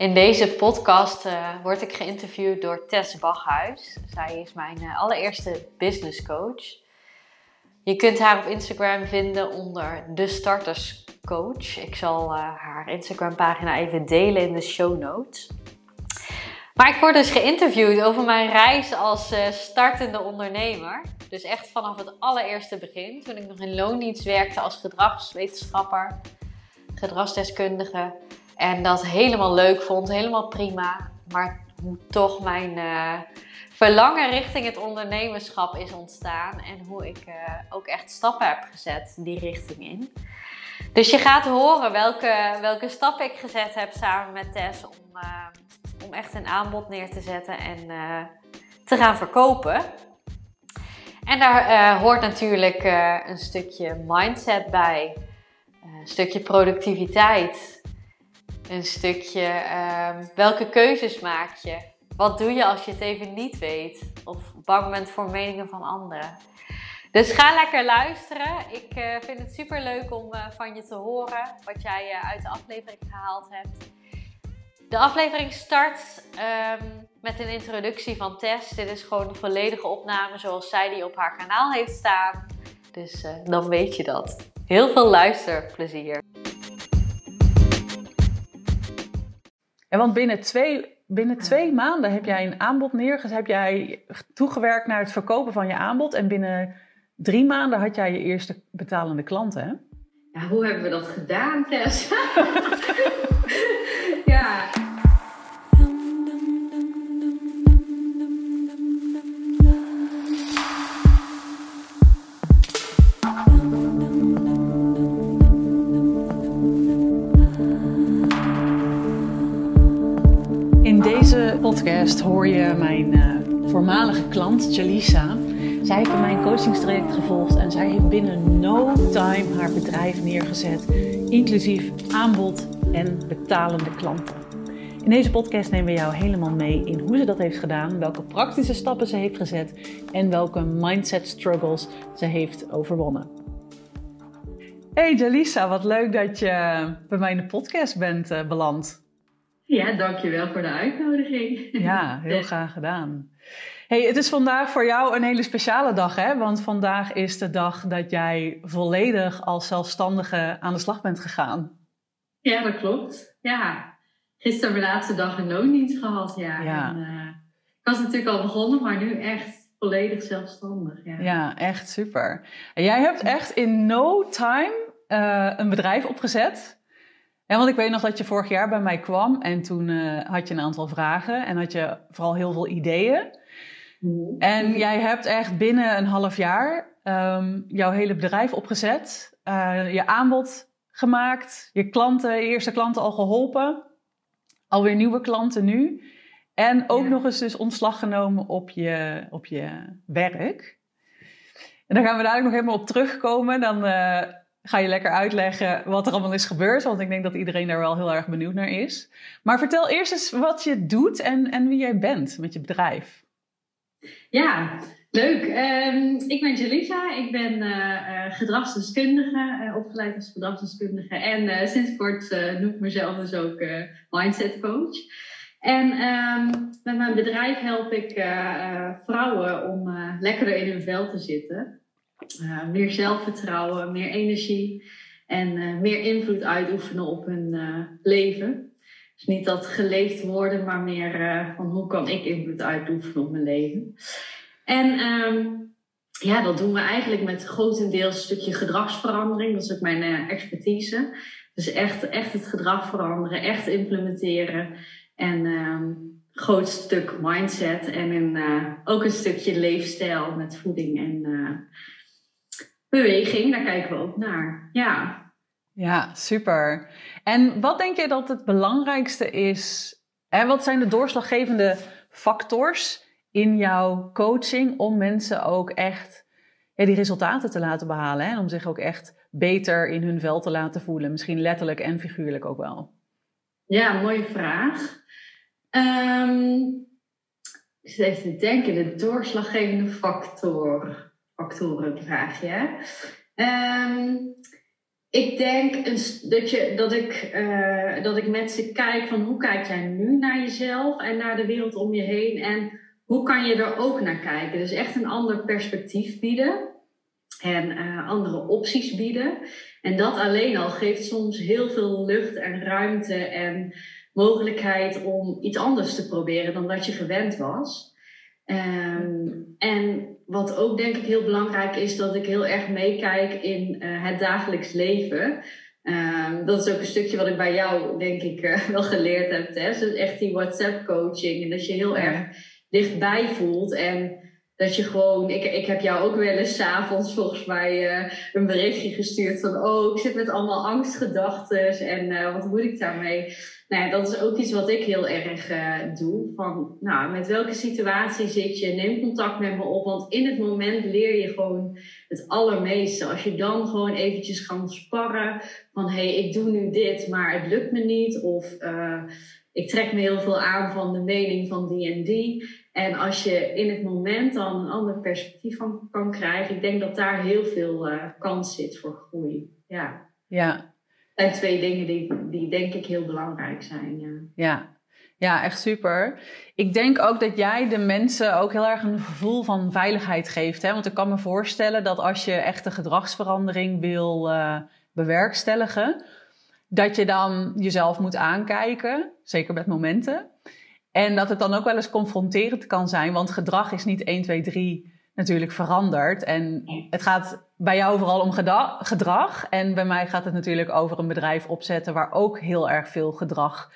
In deze podcast uh, word ik geïnterviewd door Tess Bachhuis. Zij is mijn uh, allereerste business coach. Je kunt haar op Instagram vinden onder de Starters Coach. Ik zal uh, haar Instagram pagina even delen in de show notes. Maar ik word dus geïnterviewd over mijn reis als startende ondernemer. Dus echt vanaf het allereerste begin, toen ik nog in loondienst werkte als gedragswetenschapper, gedragsdeskundige. En dat helemaal leuk vond, helemaal prima. Maar hoe toch mijn uh, verlangen richting het ondernemerschap is ontstaan. En hoe ik uh, ook echt stappen heb gezet die richting in. Dus je gaat horen welke, welke stappen ik gezet heb samen met Tess om, uh, om echt een aanbod neer te zetten en te gaan verkopen. En daar hoort natuurlijk een stukje mindset bij, een stukje productiviteit een stukje um, welke keuzes maak je? Wat doe je als je het even niet weet? Of bang bent voor meningen van anderen? Dus ga lekker luisteren. Ik uh, vind het super leuk om uh, van je te horen wat jij uh, uit de aflevering gehaald hebt. De aflevering start um, met een introductie van Tess. Dit is gewoon een volledige opname zoals zij die op haar kanaal heeft staan. Dus dan weet je dat. Heel veel luisterplezier. En want binnen twee, binnen twee maanden heb jij een aanbod neergezet, heb jij toegewerkt naar het verkopen van je aanbod. En binnen drie maanden had jij je eerste betalende klanten, hè? Ja, hoe hebben we dat gedaan, Tess? hoor je mijn uh, voormalige klant Jalisa. Zij heeft mijn coachingstraject gevolgd en zij heeft binnen no time haar bedrijf neergezet, inclusief aanbod en betalende klanten. In deze podcast nemen we jou helemaal mee in hoe ze dat heeft gedaan, welke praktische stappen ze heeft gezet en welke mindset struggles ze heeft overwonnen. Hey Jalisa, wat leuk dat je bij mij in de podcast bent uh, beland. Ja, dankjewel voor de uitnodiging. Ja, heel graag gedaan. Hey, het is vandaag voor jou een hele speciale dag, hè? Want vandaag is de dag dat jij volledig als zelfstandige aan de slag bent gegaan. Ja, dat klopt. Ja, gisteren mijn laatste dag in loondienst gehad, ja. ja. En, uh, ik was natuurlijk al begonnen, maar nu echt volledig zelfstandig. Ja, ja echt super. En jij hebt echt in no time uh, een bedrijf opgezet. Ja, want ik weet nog dat je vorig jaar bij mij kwam en toen uh, had je een aantal vragen en had je vooral heel veel ideeën. Mm-hmm. En jij hebt echt binnen een half jaar um, jouw hele bedrijf opgezet, uh, je aanbod gemaakt, je klanten, je eerste klanten al geholpen, alweer nieuwe klanten nu. En ook nog eens dus ontslag genomen op je, op je werk. En daar gaan we dadelijk nog helemaal op terugkomen. Dan uh, ga je lekker uitleggen wat er allemaal is gebeurd. Want ik denk dat iedereen daar wel heel erg benieuwd naar is. Maar vertel eerst eens wat je doet en, en wie jij bent met je bedrijf. Ja, leuk. Um, ik ben Jalisa. Ik ben uh, gedragsdeskundige, uh, opgeleid als gedragsdeskundige. En sinds kort noem ik mezelf dus ook mindset coach. En um, met mijn bedrijf help ik vrouwen om lekkerder in hun vel te zitten. Uh, meer zelfvertrouwen, meer energie en uh, meer invloed uitoefenen op hun uh, leven. Dus niet dat geleefd worden, maar meer van hoe kan ik invloed uitoefenen op mijn leven. En um, ja, dat doen we eigenlijk met grotendeels een stukje gedragsverandering. Dat is ook mijn expertise. Dus echt, echt het gedrag veranderen, echt implementeren. En um, groot stuk mindset en een, ook een stukje leefstijl met voeding en beweging, daar kijken we ook naar. Ja. Ja, super. En wat denk je dat het belangrijkste is? En wat zijn de doorslaggevende factors in jouw coaching om mensen ook echt ja, die resultaten te laten behalen? Hè? En om zich ook echt beter in hun vel te laten voelen. Misschien letterlijk en figuurlijk ook wel. Ja, mooie vraag. Um, ik zit even te denken, de doorslaggevende factor, factoren vraag je. Um, ik denk dat, je, dat, ik, uh, dat ik met ze kijk van hoe kijk jij nu naar jezelf en naar de wereld om je heen en hoe kan je er ook naar kijken. Dus echt een ander perspectief bieden en uh, andere opties bieden. En dat alleen al geeft soms heel veel lucht en ruimte en mogelijkheid om iets anders te proberen dan dat je gewend was. Um, en wat ook denk ik heel belangrijk is, dat ik heel erg meekijk in uh, het dagelijks leven. Um, dat is ook een stukje wat ik bij jou, denk ik, uh, wel geleerd heb, Tess. Dus echt die WhatsApp-coaching. En dat je heel erg dichtbij voelt. En dat je gewoon, ik, ik heb jou ook wel eens avonds volgens mij uh, een berichtje gestuurd van, oh, ik zit met allemaal angstgedachten en wat moet ik daarmee? nou ja, dat is ook iets wat ik heel erg uh, doe. Van, nou, met welke situatie zit je? Neem contact met me op. Want in het moment leer je gewoon het allermeeste. Als je dan gewoon eventjes gaat sparren. Van, hé, hey, ik doe nu dit, maar het lukt me niet. Of ik trek me heel veel aan van de mening van die en die. En als je in het moment dan een ander perspectief van kan krijgen. Ik denk dat daar heel veel uh, kans zit voor groei. Ja. Ja, zijn twee dingen die, die denk ik heel belangrijk zijn. Ja. ja. Ja, echt super. Ik denk ook dat jij de mensen ook heel erg een gevoel van veiligheid geeft. Hè? Want ik kan me voorstellen dat als je echt een gedragsverandering wil uh, bewerkstelligen, dat je dan jezelf moet aankijken, zeker met momenten. En dat het dan ook wel eens confronterend kan zijn, want gedrag is niet 1, 2, 3 natuurlijk veranderd. En het gaat bij jou vooral om gedrag. En bij mij gaat het natuurlijk over een bedrijf opzetten waar ook heel erg veel gedrag,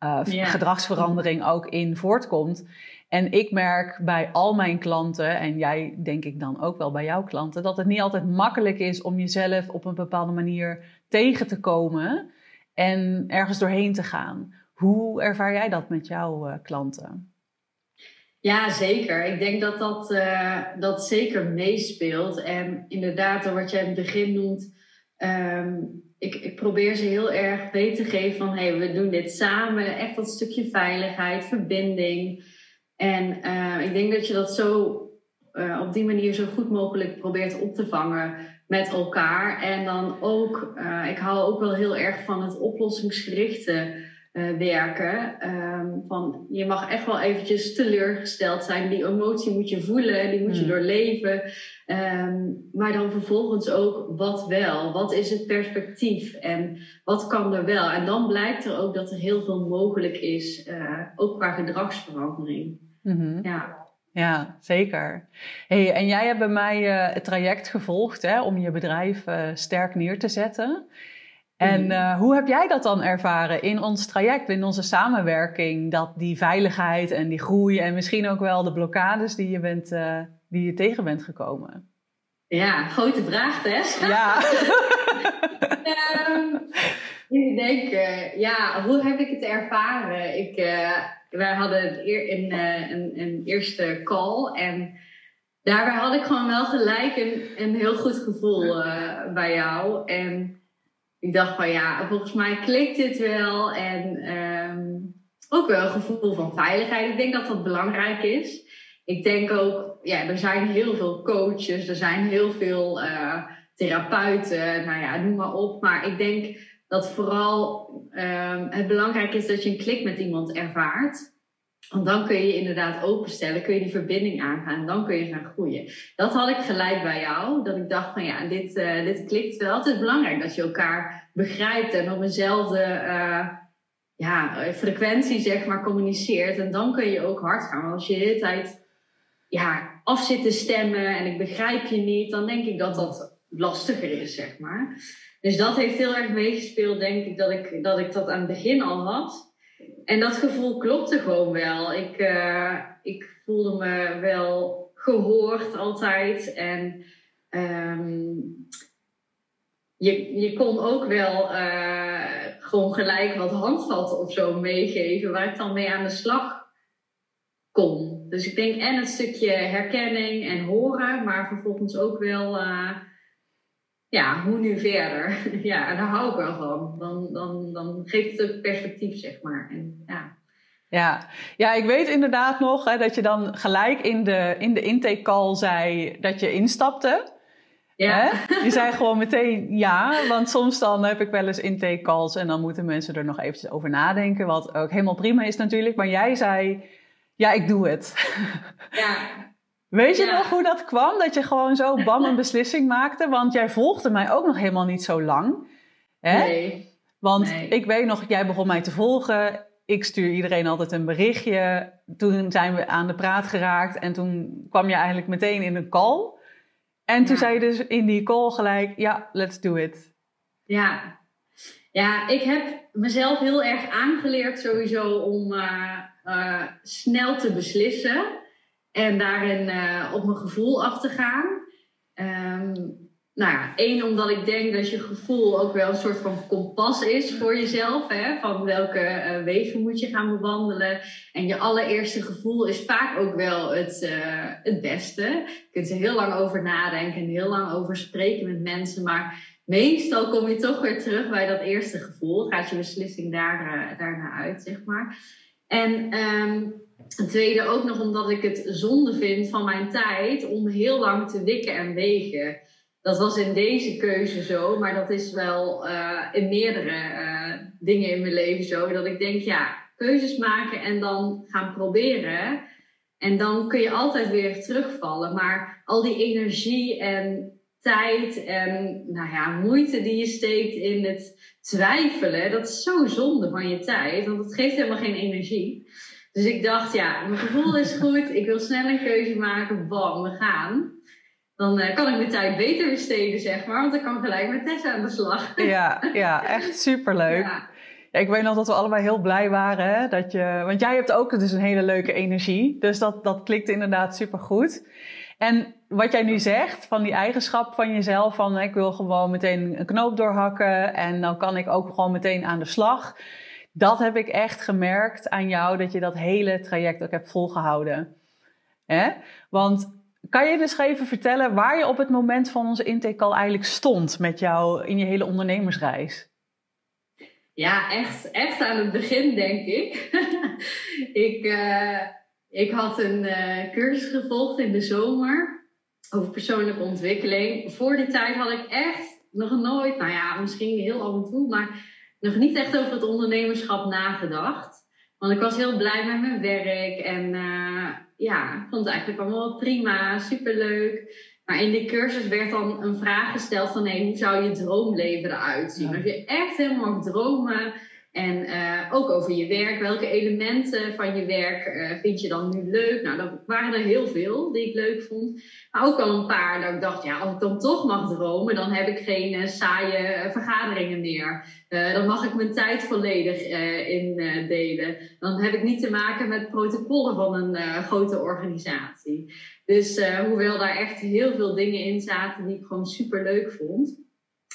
uh, gedragsverandering ook in voortkomt. En ik merk bij al mijn klanten, en jij denk ik dan ook wel bij jouw klanten, dat het niet altijd makkelijk is om jezelf op een bepaalde manier tegen te komen en ergens doorheen te gaan. Hoe ervaar jij dat met jouw uh, klanten? Ja, zeker. Ik denk dat dat, uh, dat zeker meespeelt. En inderdaad, wat jij in het begin noemt, um, ik, ik probeer ze heel erg mee te geven van hey, we doen dit samen. Echt dat stukje veiligheid, verbinding. En uh, ik denk dat je dat zo op die manier zo goed mogelijk probeert op te vangen met elkaar. En dan ook, ik hou ook wel heel erg van het oplossingsgerichte uh, werken. Um, van, je mag echt wel eventjes teleurgesteld zijn. Die emotie moet je voelen, die moet je mm. doorleven. Um, maar dan vervolgens ook wat wel. Wat is het perspectief en wat kan er wel? En dan blijkt er ook dat er heel veel mogelijk is, uh, ook qua gedragsverandering. Mm -hmm. Ja. Ja, zeker. Hey, en jij hebt bij mij uh, het traject gevolgd hè, om je bedrijf sterk neer te zetten. En uh, hoe heb jij dat dan ervaren in ons traject, in onze samenwerking? Dat die veiligheid en die groei en misschien ook wel de blokkades die je, bent, uh, die je tegen bent gekomen? Ja, grote vraag, Tess. Ja. um, ik denk, uh, ja, hoe heb ik het ervaren? Ik, wij hadden een, een, een, eerste call en daarbij had ik gewoon wel gelijk een, een heel goed gevoel bij jou. En ik dacht van ja, volgens mij klikt dit wel. En um, ook wel een gevoel van veiligheid. Ik denk dat dat belangrijk is. Ik denk ook, ja, er zijn heel veel coaches, er zijn heel veel uh, therapeuten, nou ja, noem maar op. Maar ik denk dat vooral um, het belangrijk is dat je een klik met iemand ervaart. Want dan kun je inderdaad openstellen, kun je die verbinding aangaan en dan kun je gaan groeien. Dat had ik gelijk bij jou, dat ik dacht van ja, dit, uh, dit klikt wel. Het is belangrijk dat je elkaar begrijpt en op eenzelfde uh, ja, frequentie zeg maar communiceert. En dan kun je ook hard gaan. Want als je de hele tijd ja, af zit te stemmen en ik begrijp je niet, dan denk ik dat dat lastiger is zeg maar. Dus dat heeft heel erg meegespeeld denk ik dat ik dat, ik dat aan het begin al had. En dat gevoel klopte gewoon wel. Ik, uh, ik voelde me wel gehoord altijd. En um, je, je kon ook wel uh, gewoon gelijk wat handvatten of zo meegeven waar ik dan mee aan de slag kon. Dus ik denk en het stukje herkenning en horen, maar vervolgens ook wel, uh, ja, hoe nu verder? ja, daar hou ik wel van. Dan, dan, dan geeft het ook perspectief, zeg maar. En, ja. Ja. ja, ik weet inderdaad nog hè, dat je dan gelijk in de, in de intake call zei dat je instapte. Ja. Hè? Je zei gewoon meteen ja, want soms dan heb ik wel eens intake calls en dan moeten mensen er nog eventjes over nadenken, wat ook helemaal prima is natuurlijk. Maar jij zei, ja, ik doe het. Ja. Weet je nog hoe dat kwam? Dat je gewoon zo bam een beslissing maakte? Want jij volgde mij ook nog helemaal niet zo lang. Hè? Nee. Want ik weet nog, jij begon mij te volgen. Ik stuur iedereen altijd een berichtje. Toen zijn we aan de praat geraakt en toen kwam je eigenlijk meteen in een call. En toen zei je dus in die call gelijk, ja, let's do it. Ja, ja ik heb mezelf heel erg aangeleerd sowieso om uh, uh, snel te beslissen. En daarin uh, op mijn gevoel af te gaan. Um, nou ja, één, omdat ik denk dat je gevoel ook wel een soort van kompas is voor jezelf. Hè? Van welke uh, wegen moet je gaan bewandelen. En je allereerste gevoel is vaak ook wel het, uh, het beste. Je kunt er heel lang over nadenken en heel lang over spreken met mensen. Maar meestal kom je toch weer terug bij dat eerste gevoel. Gaat je beslissing daar, daarna uit, zeg maar. En um, het tweede ook nog omdat ik het zonde vind van mijn tijd om heel lang te wikken en wegen dat was in deze keuze zo, maar dat is wel uh, in meerdere uh, dingen in mijn leven zo. Dat ik denk, ja, keuzes maken en dan gaan proberen. En dan kun je altijd weer terugvallen. Maar al die energie en tijd en nou ja, moeite die je steekt in het twijfelen, dat is zo zonde van je tijd, want het geeft helemaal geen energie. Dus ik dacht, ja, mijn gevoel is goed, ik wil snel een keuze maken, bam, we gaan dan uh, kan ik mijn tijd beter besteden, zeg maar. Want ik kan gelijk met Tessa aan de slag. Ja, ja echt superleuk. Ja. Ja, ik weet nog dat we allebei heel blij waren. Hè, dat je, want jij hebt ook dus een hele leuke energie. Dus dat, dat klikt inderdaad supergoed. En wat jij nu zegt, van die eigenschap van jezelf, van ik wil gewoon meteen een knoop doorhakken en dan kan ik ook gewoon meteen aan de slag. Dat heb ik echt gemerkt aan jou, dat je dat hele traject ook hebt volgehouden. Hè? Want kan je dus even vertellen waar je op het moment van onze intake al eigenlijk stond met jou in je hele ondernemersreis? Ja, echt, echt aan het begin, denk ik. ik, uh, ik had een uh, cursus gevolgd in de zomer over persoonlijke ontwikkeling. Voor die tijd had ik echt nog nooit, nou ja, misschien heel af en toe, maar nog niet echt over het ondernemerschap nagedacht. Want ik was heel blij met mijn werk en uh, ja, ik vond het eigenlijk allemaal prima, superleuk. Maar in die cursus werd dan een vraag gesteld van hey, hoe zou je droomleven eruit zien? Als je echt helemaal mag dromen en uh, ook over je werk. Welke elementen van je werk uh, vind je dan nu leuk? Nou, dat waren er heel veel die ik leuk vond. Maar ook al een paar dat ik dacht, ja, als ik dan toch mag dromen, dan heb ik geen uh, saaie vergaderingen meer. dan mag ik mijn tijd volledig indelen. dan heb ik niet te maken met protocollen van een grote organisatie. Dus hoewel daar echt heel veel dingen in zaten die ik gewoon super leuk vond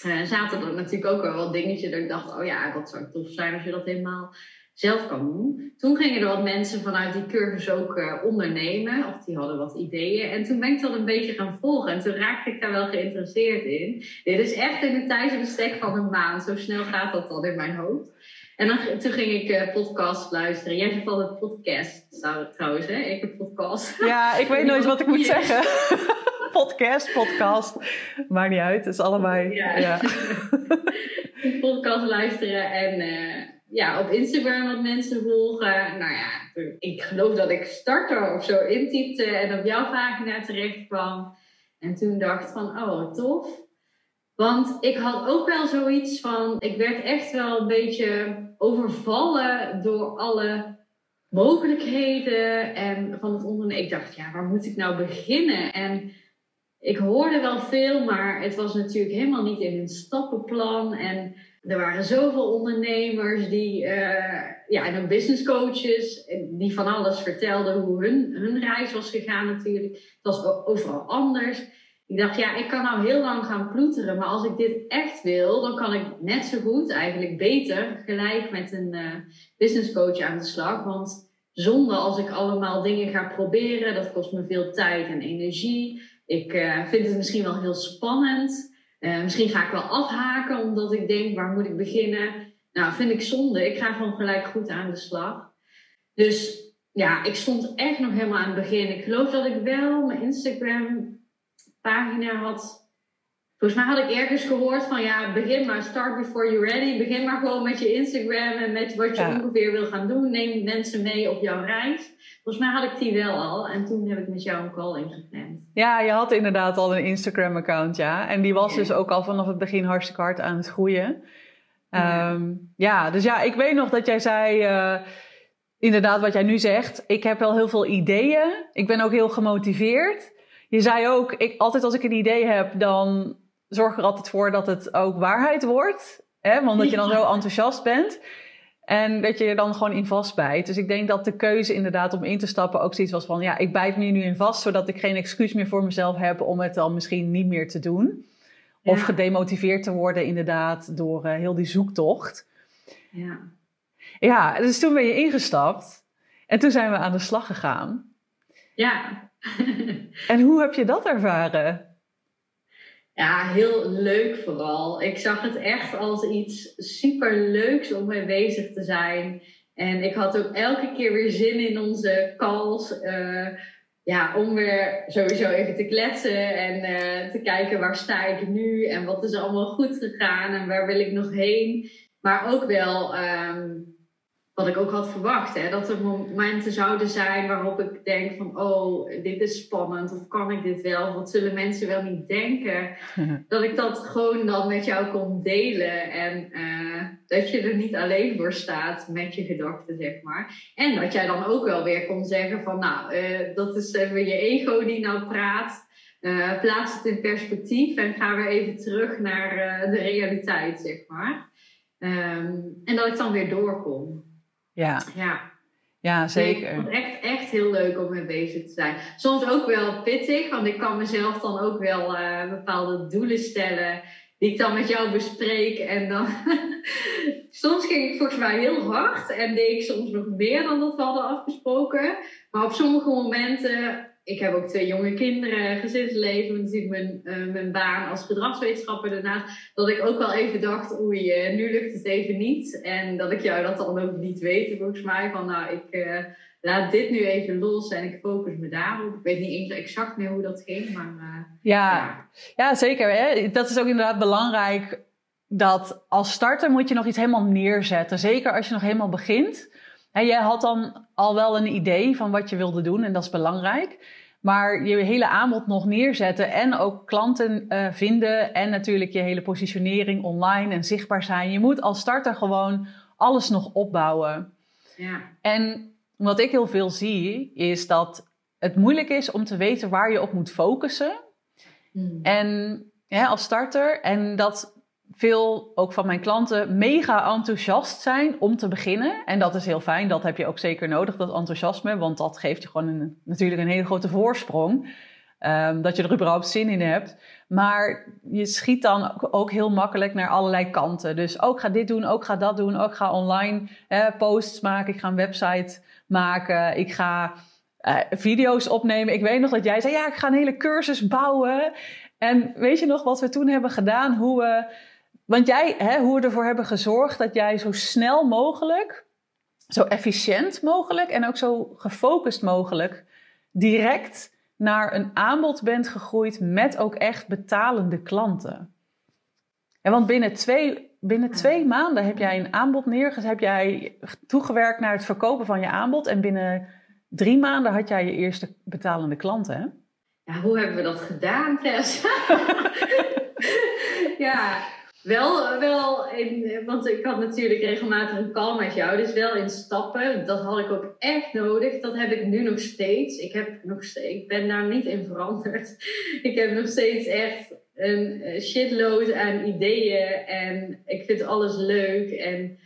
uh, zaten er natuurlijk ook wel wat dingetjes dat ik dacht, oh ja, dat zou tof zijn als je dat helemaal zelf kan doen. Toen gingen er wat mensen vanuit die cursus ook uh, ondernemen, of die hadden wat ideeën. En toen ben ik dat een beetje gaan volgen en toen raakte ik daar wel geïnteresseerd in. Dit is echt in een tijdsbestek van een maand, zo snel gaat dat dan in mijn hoofd. En dan, toen ging ik uh, podcast luisteren. Jij zegt altijd podcast trouwens, hè? Ik heb podcast. Ja, ik weet nooit wat ik moet zeggen. Podcast, podcast. Maakt niet uit, het is allebei. Ja. ja. podcast luisteren en uh, ja, op Instagram wat mensen volgen. Nou ja, ik geloof dat ik starter of zo intypte en op jouw pagina terecht kwam. En toen dacht van, oh, tof. Want ik had ook wel zoiets van, ik werd echt wel een beetje overvallen door alle mogelijkheden en van het ondernemen. Ik dacht, ja, waar moet ik nou beginnen? En ik hoorde wel veel, maar het was natuurlijk helemaal niet in een stappenplan. En er waren zoveel ondernemers die, uh, ja, en ook business coaches, die van alles vertelden hoe hun, hun reis was gegaan natuurlijk. Het was overal anders. ik dacht, ja, ik kan nou heel lang gaan ploeteren, maar als ik dit echt wil, dan kan ik net zo goed, eigenlijk beter, gelijk met een uh, business coach aan de slag. Want zonder als ik allemaal dingen ga proberen, dat kost me veel tijd en energie. Ik uh, vind het misschien wel heel spannend. Uh, misschien ga ik wel afhaken omdat ik denk, waar moet ik beginnen? Nou, vind ik zonde. Ik ga gewoon gelijk goed aan de slag. Dus ja, ik stond echt nog helemaal aan het begin. Ik geloof dat ik wel mijn Instagram pagina had. Volgens mij had ik ergens gehoord van ja, begin maar, start before you're ready. Begin maar gewoon met je Instagram en met wat je ongeveer wil gaan doen. Neem mensen mee op jouw reis. Volgens mij had ik die wel al en toen heb ik met jou een call ingepland. Ja, je had inderdaad al een Instagram-account, ja. En die was dus ook al vanaf het begin hartstikke hard aan het groeien. Ja, ehm, ja dus ja, ik weet nog dat jij zei. Uh, inderdaad, wat jij nu zegt. Ik heb wel heel veel ideeën. Ik ben ook heel gemotiveerd je zei ook, ik, altijd als ik een idee heb, dan zorg er altijd voor dat het ook waarheid wordt. Hè? Want dat je dan zo enthousiast bent. En dat je er dan gewoon in vastbijt. Dus ik denk dat de keuze inderdaad om in te stappen ook zoiets was van... ja, ik bijt me nu in vast, zodat ik geen excuus meer voor mezelf heb... om het dan misschien niet meer te doen. Of gedemotiveerd te worden inderdaad door uh, heel die zoektocht. Ja. Ja, dus toen ben je ingestapt. En toen zijn we aan de slag gegaan. Ja. en hoe heb je dat ervaren? Ja, heel leuk vooral. Ik zag het echt als iets super leuks om mee bezig te zijn. En ik had ook elke keer weer zin in onze calls. Uh, ja, om weer sowieso even te kletsen en uh, te kijken waar sta ik nu en wat is allemaal goed gegaan en waar wil ik nog heen. Maar ook wel um, wat ik ook had verwacht. Hè? Dat er momenten zouden zijn waarop ik denk van... oh, dit is spannend of kan ik dit wel? Wat zullen mensen wel niet denken? dat ik dat gewoon dan met jou kon delen. En uh, dat je er niet alleen voor staat met je gedachten, zeg maar. En dat jij dan ook wel weer kon zeggen van... nou, uh, dat is even je ego die nou praat... Uh, plaats het in perspectief en ga weer even terug naar de realiteit, zeg maar. Um, en dat ik dan weer doorkom. Ja. Ja. Ja, zeker. Ik vond het echt, echt heel leuk om mee bezig te zijn. Soms ook wel pittig, want ik kan mezelf dan ook wel uh, bepaalde doelen stellen. Die ik dan met jou bespreek. En dan. soms ging ik volgens mij heel hard. En deed ik soms nog meer dan dat we hadden afgesproken. Maar op sommige momenten ik heb ook twee jonge kinderen, gezinsleven, natuurlijk mijn, uh, mijn baan als gedragswetenschapper daarnaast. Dat ik ook wel even dacht, oei, uh, nu lukt het even niet. En dat ik jou dat dan ook niet weet, volgens mij. Van nou, ik uh, laat dit nu even los en ik focus me daarop. Ik weet niet eens exact meer hoe dat ging, maar... ja. ja. Ja, zeker. Hè? Dat is ook inderdaad belangrijk. Dat als starter moet je nog iets helemaal neerzetten. Zeker als je nog helemaal begint. En jij had dan al wel een idee van wat je wilde doen en dat is belangrijk. Maar je hele aanbod nog neerzetten en ook klanten uh, vinden en natuurlijk je hele positionering online en zichtbaar zijn. Je moet als starter gewoon alles nog opbouwen. Ja. En wat ik heel veel zie is dat het moeilijk is om te weten waar je op moet focussen. Hmm. En ja, als starter. En dat veel ook van mijn klanten mega enthousiast zijn om te beginnen. En dat is heel fijn, dat heb je ook zeker nodig, dat enthousiasme. Want dat geeft je gewoon een, natuurlijk een hele grote voorsprong. Um, dat je er überhaupt zin in hebt. Maar je schiet dan ook heel makkelijk naar allerlei kanten. Dus ook ga dit doen, ook ga dat doen, ook ga online posts maken. Ik ga een website maken. Ik ga uh, video's opnemen. Ik weet nog dat jij zei, ja, ik ga een hele cursus bouwen. En weet je nog wat we toen hebben gedaan? Hoe we want jij, hè, hoe we ervoor hebben gezorgd dat jij zo snel mogelijk, zo efficiënt mogelijk en ook zo gefocust mogelijk direct naar een aanbod bent gegroeid met ook echt betalende klanten. En want binnen twee, binnen twee maanden heb jij een aanbod neergezet, heb jij toegewerkt naar het verkopen van je aanbod en binnen drie maanden had jij je eerste betalende klanten. Hè? Ja, hoe hebben we dat gedaan, Tess? ja, wel, wel in, want ik had natuurlijk regelmatig een call met jou, dus wel in stappen. Dat had ik ook echt nodig. Dat heb ik nu nog steeds. Ik, heb nog steeds, ik ben daar niet in veranderd. Ik heb nog steeds echt een shitload aan ideeën en ik vind alles leuk. En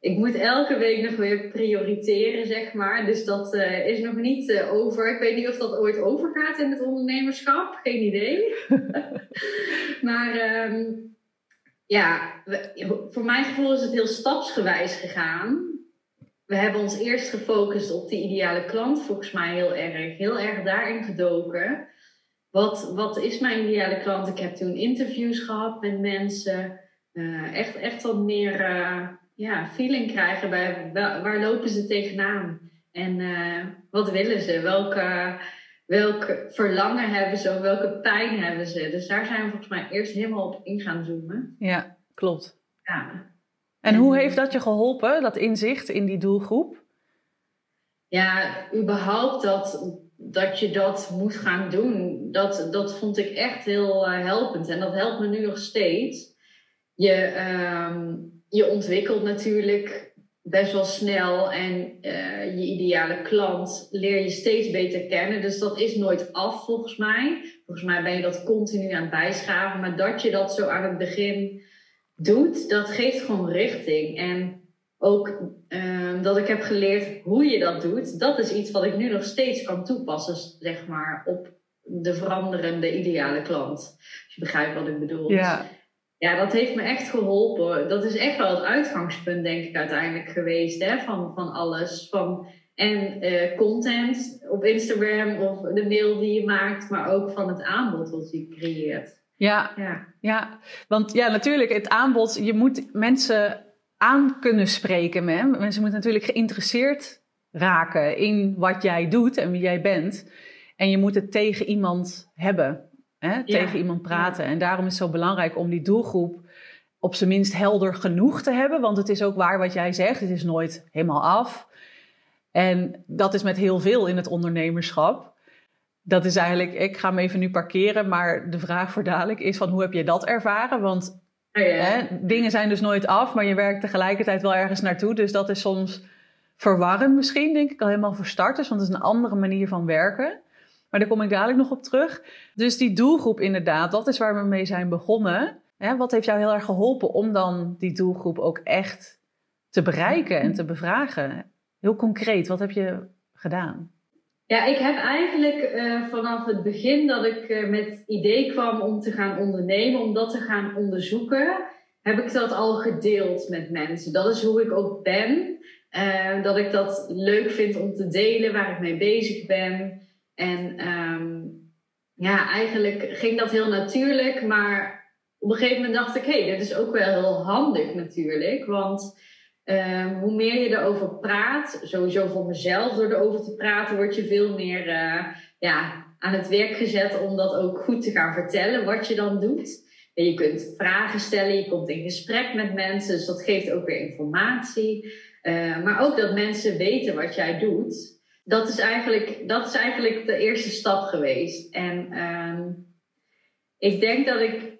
ik moet elke week nog weer prioriteren, zeg maar. Dus dat uh, is nog niet uh, over. Ik weet niet of dat ooit overgaat in het ondernemerschap. Geen idee. maar um, ja, voor mijn gevoel is het heel stapsgewijs gegaan. We hebben ons eerst gefocust op de ideale klant, volgens mij heel erg. Heel erg daarin gedoken. Wat, wat is mijn ideale klant? Ik heb toen interviews gehad met mensen. Uh, echt, echt wat meer ja, feeling krijgen bij waar lopen ze tegenaan en uh, wat willen ze, welke, welke verlangen hebben ze of welke pijn hebben ze. Dus daar zijn we volgens mij eerst helemaal op in gaan zoomen. Ja, klopt. Ja. En hoe heeft dat je geholpen, dat inzicht in die doelgroep? Ja, überhaupt dat, dat je dat moet gaan doen, dat, dat vond ik echt heel uh, helpend. En dat helpt me nu nog steeds. Je, um, je ontwikkelt natuurlijk best wel snel en uh, je ideale klant leer je steeds beter kennen. Dus dat is nooit af volgens mij. Volgens mij ben je dat continu aan het bijschaven. Maar dat je dat zo aan het begin doet, dat geeft gewoon richting. En ook uh, dat ik heb geleerd hoe je dat doet, dat is iets wat ik nu nog steeds kan toepassen, zeg maar, op de veranderende ideale klant. Als je begrijpt wat ik bedoel. Ja. Ja, dat heeft me echt geholpen. Dat is echt wel het uitgangspunt, denk ik, uiteindelijk geweest hè, van, van alles. Van, en uh, content op Instagram of de mail die je maakt, maar ook van het aanbod wat je creëert. Ja, ja. ja. want ja, natuurlijk, het aanbod, je moet mensen aan kunnen spreken. Hè? Mensen moeten natuurlijk geïnteresseerd raken in wat jij doet en wie jij bent. En je moet het tegen iemand hebben. Hè, tegen iemand praten. En daarom is het zo belangrijk om die doelgroep op zijn minst helder genoeg te hebben. Want het is ook waar wat jij zegt, het is nooit helemaal af. En dat is met heel veel in het ondernemerschap. Dat is eigenlijk, ik ga hem even nu parkeren, maar de vraag voor dadelijk is van hoe heb je dat ervaren? Want oh ja. hè, dingen zijn dus nooit af, maar je werkt tegelijkertijd wel ergens naartoe. Dus dat is soms verwarrend misschien, denk ik, al helemaal voor starters. Want het is een andere manier van werken. Maar daar kom ik dadelijk nog op terug. Dus die doelgroep inderdaad, dat is waar we mee zijn begonnen. wat heeft jou heel erg geholpen om dan die doelgroep ook echt te bereiken en te bevragen? Heel concreet, wat heb je gedaan? Ja, ik heb eigenlijk uh, vanaf het begin dat ik uh, met het idee kwam om te gaan ondernemen, om dat te gaan onderzoeken, heb ik dat al gedeeld met mensen. Dat is hoe ik ook ben. Uh, dat ik dat leuk vind om te delen, waar ik mee bezig ben. En um, ja, eigenlijk ging dat heel natuurlijk. Maar op een gegeven moment dacht ik, hé, hey, dit is ook wel heel handig natuurlijk. Want um, hoe meer je erover praat, sowieso voor mezelf, door erover te praten, word je veel meer uh, ja, aan het werk gezet om dat ook goed te gaan vertellen, wat je dan doet. En je kunt vragen stellen, je komt in gesprek met mensen, dus dat geeft ook weer informatie. Uh, maar ook dat mensen weten wat jij doet dat is eigenlijk, dat is eigenlijk de eerste stap geweest. En um, ik denk dat ik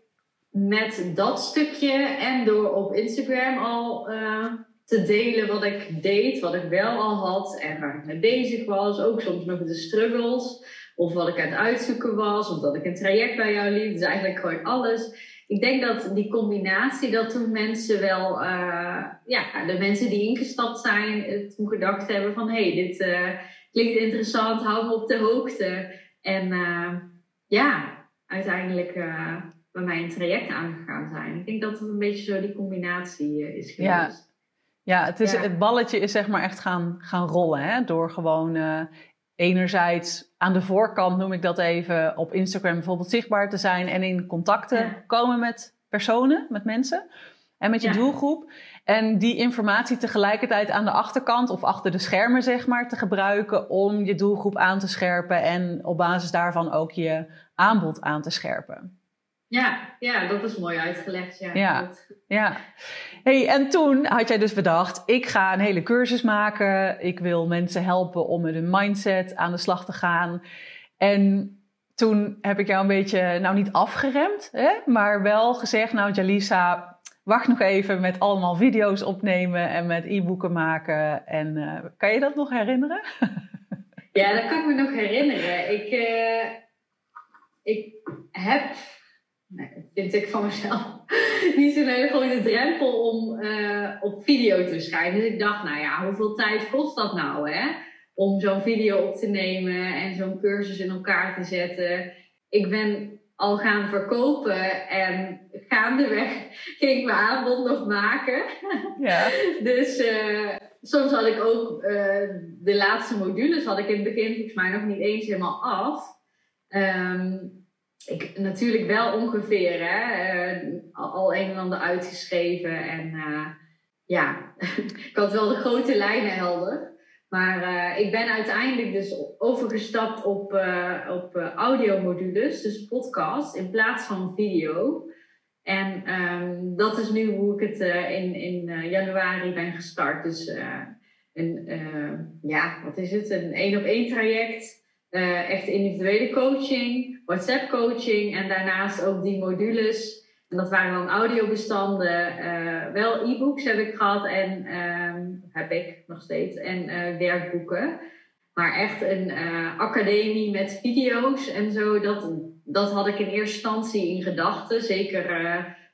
met dat stukje en door op Instagram al uh, te delen wat ik deed, wat ik wel al had en waar ik mee bezig was, ook soms nog de struggles, of wat ik aan het uitzoeken was, of dat ik een traject bij jou liep, dus eigenlijk gewoon alles. Ik denk dat die combinatie, dat toen mensen wel, uh, ja, de mensen die ingestapt zijn, toen gedacht hebben van, hé, hey, dit uh, klinkt interessant, hou me op de hoogte. En uh, ja, uiteindelijk bij mij een traject aangegaan zijn. Ik denk dat het een beetje zo die combinatie is geweest. Ja. Ja, het, is, het balletje is zeg maar echt gaan, gaan rollen. Hè? Door gewoon enerzijds aan de voorkant, noem ik dat even, op Instagram bijvoorbeeld zichtbaar te zijn en in contacten komen met personen, met mensen en met je doelgroep. En die informatie tegelijkertijd aan de achterkant of achter de schermen, zeg maar, te gebruiken om je doelgroep aan te scherpen en op basis daarvan ook je aanbod aan te scherpen. Ja, ja, dat is mooi uitgelegd. Ja, ja, ja. Hey, en toen had jij dus bedacht, ik ga een hele cursus maken. Ik wil mensen helpen om met hun mindset aan de slag te gaan. En toen heb ik jou een beetje, nou niet afgeremd, hè, maar wel gezegd, nou Jalisa, wacht nog even met allemaal video's opnemen en met e-boeken maken. En uh, kan je dat nog herinneren? Ja, dat kan ik me nog herinneren. Ik, uh, ik heb nee, vind ik van mezelf niet zo'n hele grote drempel om uh, op video te schrijven. Dus ik dacht, nou ja, hoeveel tijd kost dat nou, hè? Om zo'n video op te nemen en zo'n cursus in elkaar te zetten. Ik ben al gaan verkopen en gaandeweg ging ik mijn aanbod nog maken. Ja. dus uh, soms had ik ook uh, de laatste modules had ik in het begin volgens mij nog niet eens helemaal af. Um, ik, natuurlijk wel ongeveer, hè, uh, al een en ander uitgeschreven. En uh, ja, ik had wel de grote lijnen helder. Maar uh, ik ben uiteindelijk dus overgestapt op, op audiomodules, dus podcast, in plaats van video. En um, dat is nu hoe ik het in, in januari ben gestart. Dus een, ja, wat is het? Een één op traject. echt individuele coaching WhatsApp coaching en daarnaast ook die modules. En dat waren dan audiobestanden, uh, wel e-books heb ik gehad en um, heb ik nog steeds en uh, werkboeken. Maar echt een academie met video's en zo, dat, dat had ik in eerste instantie in gedachten. Zeker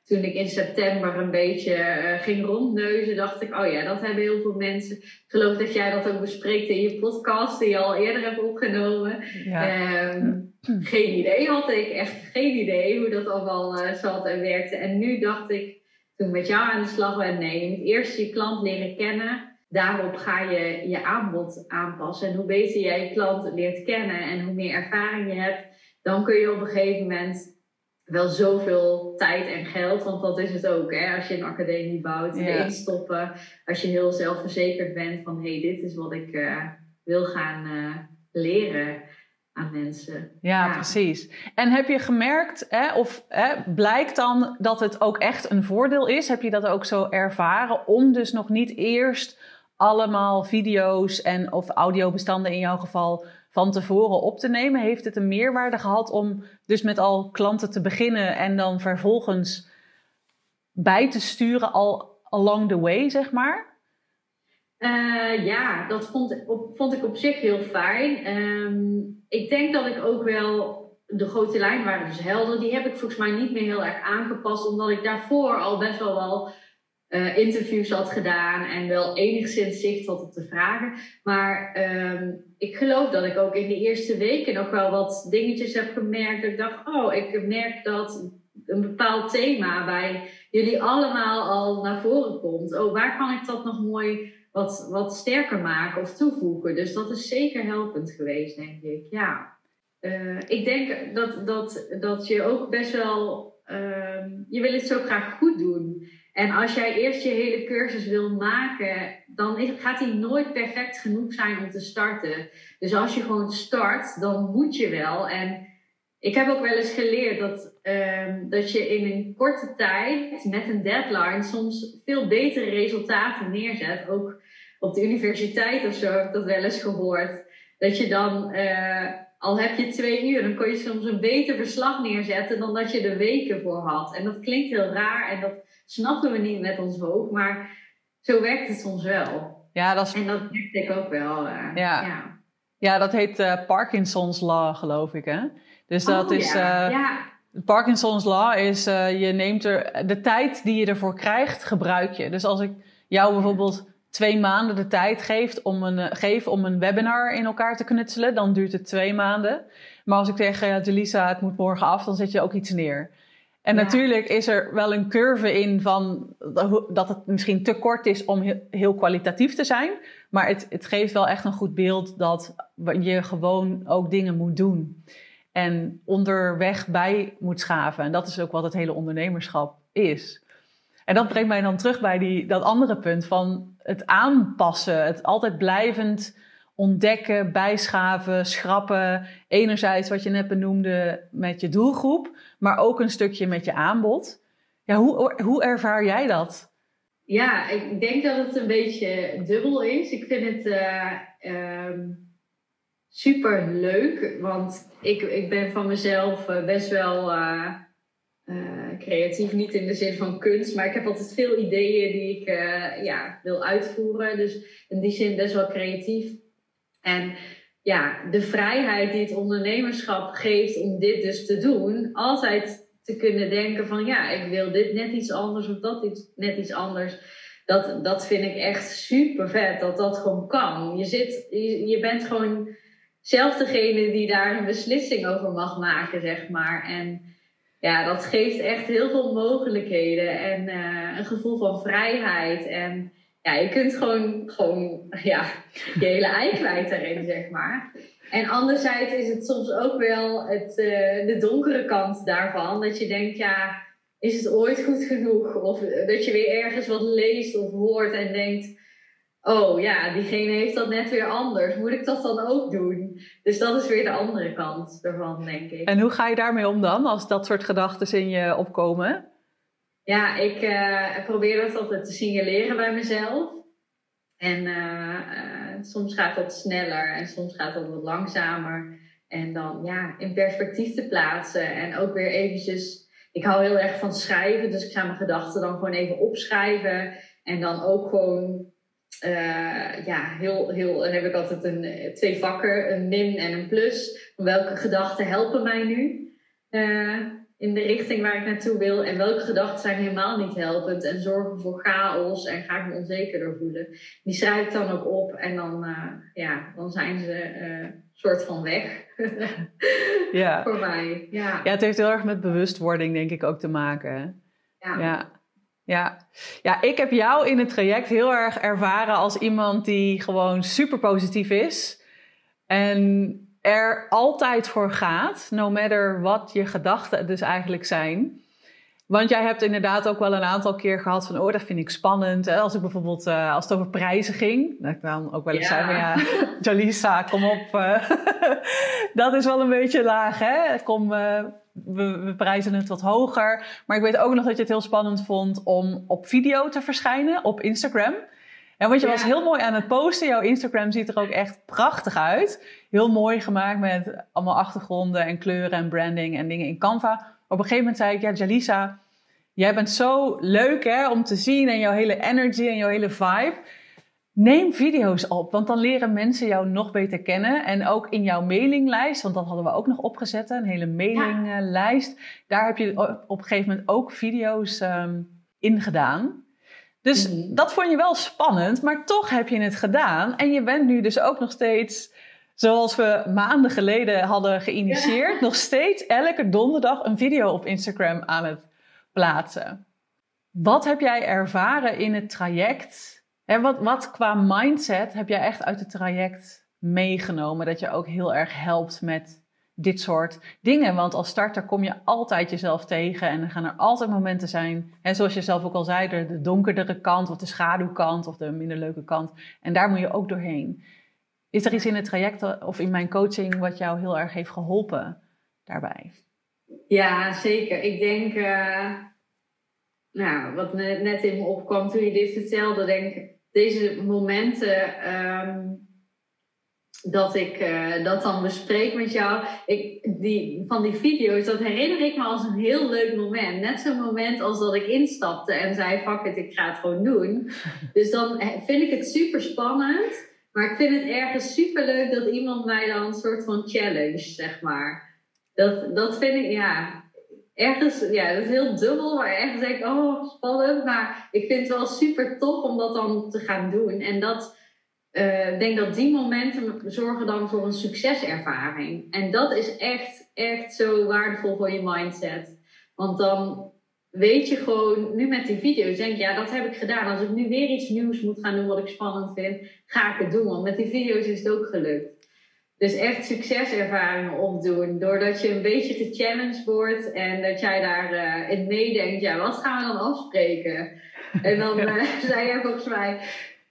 toen ik in september een beetje uh, ging rondneuzen, dacht ik, oh ja, dat hebben heel veel mensen. Ik geloof dat jij dat ook bespreekt in je podcast die je al eerder hebt opgenomen. Ja. Um, geen idee had ik, echt geen idee hoe dat allemaal uh, zat en werkte. En nu dacht ik, toen ik met jou aan de slag ben, nee, je moet eerst je klant leren kennen. Daarop ga je je aanbod aanpassen. En hoe beter jij je klant leert kennen en hoe meer ervaring je hebt, dan kun je op een gegeven moment wel zoveel tijd en geld, want dat is het ook. Hè? Als je een academie bouwt, ja. instoppen. Als je heel zelfverzekerd bent van hé, hey, dit is wat ik uh, wil gaan uh, leren aan mensen. Ja, ja, precies. En heb je gemerkt, hè, of hè, blijkt dan dat het ook echt een voordeel is? Heb je dat ook zo ervaren om dus nog niet eerst allemaal video's en of audiobestanden in jouw geval van tevoren op te nemen? Heeft het een meerwaarde gehad om dus met al klanten te beginnen en dan vervolgens bij te sturen al along the way, zeg maar? Uh, ja, dat vond, vond ik op zich heel fijn. Um, ik denk dat ik ook wel de grote lijn waren dus helder. Die heb ik volgens mij niet meer heel erg aangepast, omdat ik daarvoor al best wel wel uh, interviews had gedaan en wel enigszins zicht had op de vragen. Maar um, ik geloof dat ik ook in de eerste weken nog wel wat dingetjes heb gemerkt. Dat ik dacht, oh, ik merk dat een bepaald thema bij jullie allemaal al naar voren komt. Oh, waar kan ik dat nog mooi wat, wat sterker maken of toevoegen? Dus dat is zeker helpend geweest, denk ik. Ja. Uh, ik denk dat, dat, dat je ook best wel. Uh, je wil het zo graag goed doen. En als jij eerst je hele cursus wil maken, dan gaat die nooit perfect genoeg zijn om te starten. Dus als je gewoon start, dan moet je wel. En ik heb ook wel eens geleerd dat, um, dat je in een korte tijd met een deadline soms veel betere resultaten neerzet. Ook op de universiteit of zo heb ik dat wel eens gehoord. Dat je dan, uh, al heb je twee uur, dan kun je soms een beter verslag neerzetten dan dat je er weken voor had. En dat klinkt heel raar en dat snappen we niet met ons hoofd, maar zo werkt het soms wel. Ja, dat is... En dat merkte ik ook wel. Uh, ja. ja. Ja. dat heet uh, Parkinson's Law, geloof ik, hè? Dus dat oh, is... Ja. ja. Parkinson's Law is, je neemt er... De tijd die je ervoor krijgt, gebruik je. Dus als ik jou bijvoorbeeld twee maanden de tijd geeft om een, uh, geef om een webinar in elkaar te knutselen, dan duurt het twee maanden. Maar als ik zeg, uh, Delisa, het moet morgen af, dan zet je ook iets neer. En natuurlijk is er wel een curve in van dat het misschien te kort is om heel, kwalitatief te zijn. Maar het, het geeft wel echt een goed beeld dat je gewoon ook dingen moet doen. En onderweg bij moet schaven. En dat is ook wat het hele ondernemerschap is. En dat brengt mij dan terug bij die, dat andere punt van het aanpassen. Het altijd blijvend ontdekken, bijschaven, schrappen. Enerzijds wat je net benoemde met je doelgroep, maar ook een stukje met je aanbod. Ja, hoe, hoe ervaar jij dat? Ja, ik denk dat het een beetje dubbel is. Ik vind het uh, super leuk, want ik, ik ben van mezelf uh, best wel. Uh, creatief, niet in de zin van kunst, maar ik heb altijd veel ideeën die ik uh, ja, wil uitvoeren. Dus in die zin best wel creatief. En ja, de vrijheid die het ondernemerschap geeft om dit dus te doen, altijd te kunnen denken van ja, ik wil dit net iets anders of dat iets, net iets anders. Dat, dat vind ik echt super vet dat dat gewoon kan. Je, zit, je, je bent gewoon zelf degene die daar een beslissing over mag maken, zeg maar. En ja, dat geeft echt heel veel mogelijkheden en uh, een gevoel van vrijheid. En ja, je kunt gewoon, gewoon ja, je hele ei kwijt daarin, zeg maar. En anderzijds is het soms ook wel het, uh, de donkere kant daarvan. Dat je denkt, ja, is het ooit goed genoeg? Of dat je weer ergens wat leest of hoort en denkt, oh ja, diegene heeft dat net weer anders. Moet ik dat dan ook doen? Dus dat is weer de andere kant ervan, denk ik. En hoe ga je daarmee om dan, als dat soort gedachten in je opkomen? Ja, ik uh, probeer dat altijd te signaleren bij mezelf. En uh, uh, soms gaat dat sneller en soms gaat dat wat langzamer. En dan ja, in perspectief te plaatsen. En ook weer eventjes... Ik hou heel erg van schrijven, dus ik ga mijn gedachten dan gewoon even opschrijven. En dan ook gewoon uh, ja, heel, heel, dan heb ik altijd een, twee vakken, een min en een plus. Welke gedachten helpen mij nu uh, in de richting waar ik naartoe wil? En welke gedachten zijn helemaal niet helpend en zorgen voor chaos en ga ik me onzekerder voelen? Die schrijf ik dan ook op en dan, uh, ja, dan zijn ze soort van weg ja. voor mij. Ja. ja, het heeft heel erg met bewustwording denk ik ook te maken. Ja. ja. Ja. ja, ik heb jou in het traject heel erg ervaren als iemand die gewoon super positief is. En er altijd voor gaat, no matter wat je gedachten dus eigenlijk zijn. Want jij hebt inderdaad ook wel een aantal keer gehad van, oh, dat vind ik spannend. Als ik bijvoorbeeld, uh, als het over prijzen ging, dat ik dan ook wel eens Ja. zei van, ja, Jalisa, kom op. eh, dat is wel een beetje laag, hè? Kom, eh, we, we prijzen het wat hoger. Maar ik weet ook nog dat je het heel spannend vond om op video te verschijnen op Instagram. En want je Ja. was heel mooi aan het posten. Jouw Instagram ziet er ook echt prachtig uit. Heel mooi gemaakt met allemaal achtergronden en kleuren en branding en dingen in Canva. Op een gegeven moment zei ik, ja Jalisa, jij bent zo leuk hè, om te zien en jouw hele energy en jouw hele vibe. Neem video's op, want dan leren mensen jou nog beter kennen. En ook in jouw mailinglijst, want dat hadden we ook nog opgezet, een hele mailinglijst. Daar heb je op een gegeven moment ook video's ehm in gedaan. Dus Mhm. dat vond je wel spannend, maar toch heb je het gedaan. En je bent nu dus ook nog steeds, zoals we maanden geleden hadden geïnitieerd, nog steeds elke donderdag een video op Instagram aan het plaatsen. Wat heb jij ervaren in het traject? En wat, wat qua mindset heb jij echt uit het traject meegenomen? Dat je ook heel erg helpt met dit soort dingen. Want als starter kom je altijd jezelf tegen. En er gaan er altijd momenten zijn. En zoals je zelf ook al zei, de, de donkerdere kant of de schaduwkant of de minder leuke kant. En daar moet je ook doorheen. Is er iets in het traject of in mijn coaching wat jou heel erg heeft geholpen daarbij? Ja, zeker. Ik denk, eh, nou, wat net in me opkwam toen je dit vertelde, denk ik, deze momenten ehm, dat ik eh, dat dan bespreek met jou, ik, die, van die video's, dat herinner ik me als een heel leuk moment. Net zo'n moment als dat ik instapte en zei, fuck it, ik ga het gewoon doen. Dus dan eh, vind ik het super spannend. Maar ik vind het ergens super leuk dat iemand mij dan een soort van challenge, zeg maar. Dat, dat vind ik, ja, ergens, ja, dat is heel dubbel, maar ergens denk ik, oh, spannend. Maar ik vind het wel super tof om dat dan te gaan doen. En dat, eh, ik denk dat die momenten zorgen dan voor een succeservaring. En dat is echt, echt zo waardevol voor je mindset. Want dan weet je gewoon, nu met die video's, denk je, ja, dat heb ik gedaan. Als ik nu weer iets nieuws moet gaan doen wat ik spannend vind, ga ik het doen. Want met die video's is het ook gelukt. Dus echt succeservaringen opdoen. Doordat je een beetje gechallenged wordt en dat jij daarin in meedenkt. Ja, wat gaan we dan afspreken? En dan eh, zei jij volgens mij.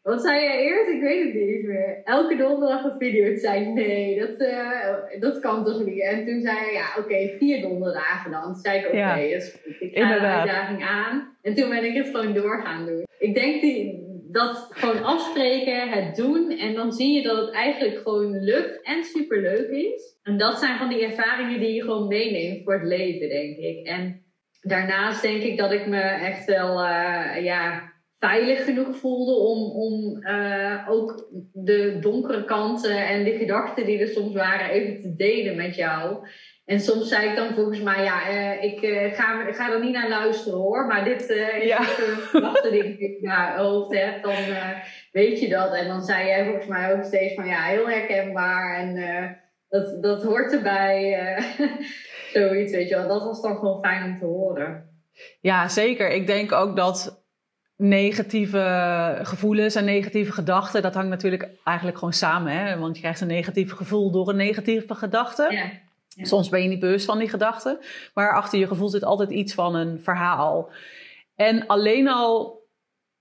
Wat zei jij eerst? Ik weet het niet meer. Elke donderdag een video. Toen zei nee, dat, eh, dat kan toch niet? En toen zei hij, ja, oké, vier donderdagen dan. Toen zei ik, oké, Ja, goed. Ik ga inderdaad. de uitdaging aan. En toen ben ik het gewoon door gaan doen. Ik denk die, dat gewoon afspreken, het doen. En dan zie je dat het eigenlijk gewoon lukt en superleuk is. En dat zijn van die ervaringen die je gewoon meeneemt voor het leven, denk ik. En daarnaast denk ik dat ik me echt wel eh, ja, veilig genoeg voelde om, om eh, ook de donkere kanten en de gedachten die er soms waren even te delen met jou. En soms zei ik dan volgens mij, ja, uh, ik, uh, ga, ga er niet naar luisteren hoor. Maar dit uh, is ja. een die ik in mijn hoofd heb, dan weet je dat. En dan zei jij volgens mij ook steeds van, ja, heel herkenbaar. En dat, dat hoort erbij. zoiets, weet je wel. Dat was dan gewoon fijn om te horen. Ja, zeker. Ik denk ook dat negatieve gevoelens en negatieve gedachten, dat hangt natuurlijk eigenlijk gewoon samen. Hè? Want je krijgt een negatief gevoel door een negatieve gedachte. Ja. Soms ben je niet bewust van die gedachten, maar achter je gevoel zit altijd iets van een verhaal. En alleen al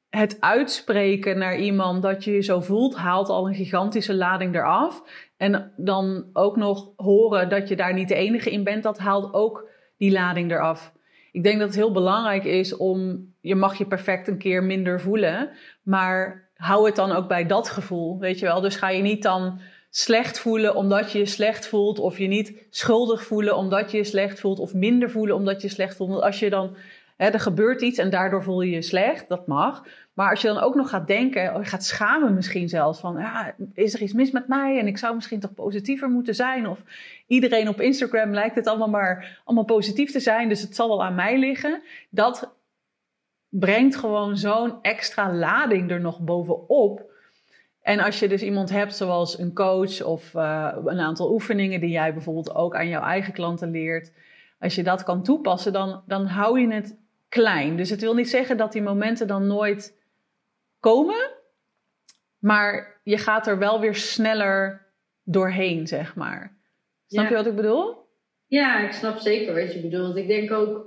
het uitspreken naar iemand dat je je zo voelt, haalt al een gigantische lading eraf. En dan ook nog horen dat je daar niet de enige in bent, dat haalt ook die lading eraf. Ik denk dat het heel belangrijk is om, je mag je perfect een keer minder voelen, maar hou het dan ook bij dat gevoel, weet je wel. Dus ga je niet dan slecht voelen omdat je je slecht voelt, of je niet schuldig voelen omdat je je slecht voelt, of minder voelen omdat je je slecht voelt. Want als je dan, hè, er gebeurt iets en daardoor voel je je slecht, dat mag. Maar als je dan ook nog gaat denken, je gaat schamen misschien zelfs van, ja, is er iets mis met mij en ik zou misschien toch positiever moeten zijn? Of iedereen op Instagram lijkt het allemaal maar allemaal positief te zijn, dus het zal wel aan mij liggen. Dat brengt gewoon zo'n extra lading er nog bovenop. En als je dus iemand hebt zoals een coach of uh, een aantal oefeningen die jij bijvoorbeeld ook aan jouw eigen klanten leert, als je dat kan toepassen, dan, dan hou je het klein. Dus het wil niet zeggen dat die momenten dan nooit komen. Maar je gaat er wel weer sneller doorheen, zeg maar. Snap je wat ik bedoel? Ja, ik snap zeker wat je bedoelt. Ik denk ook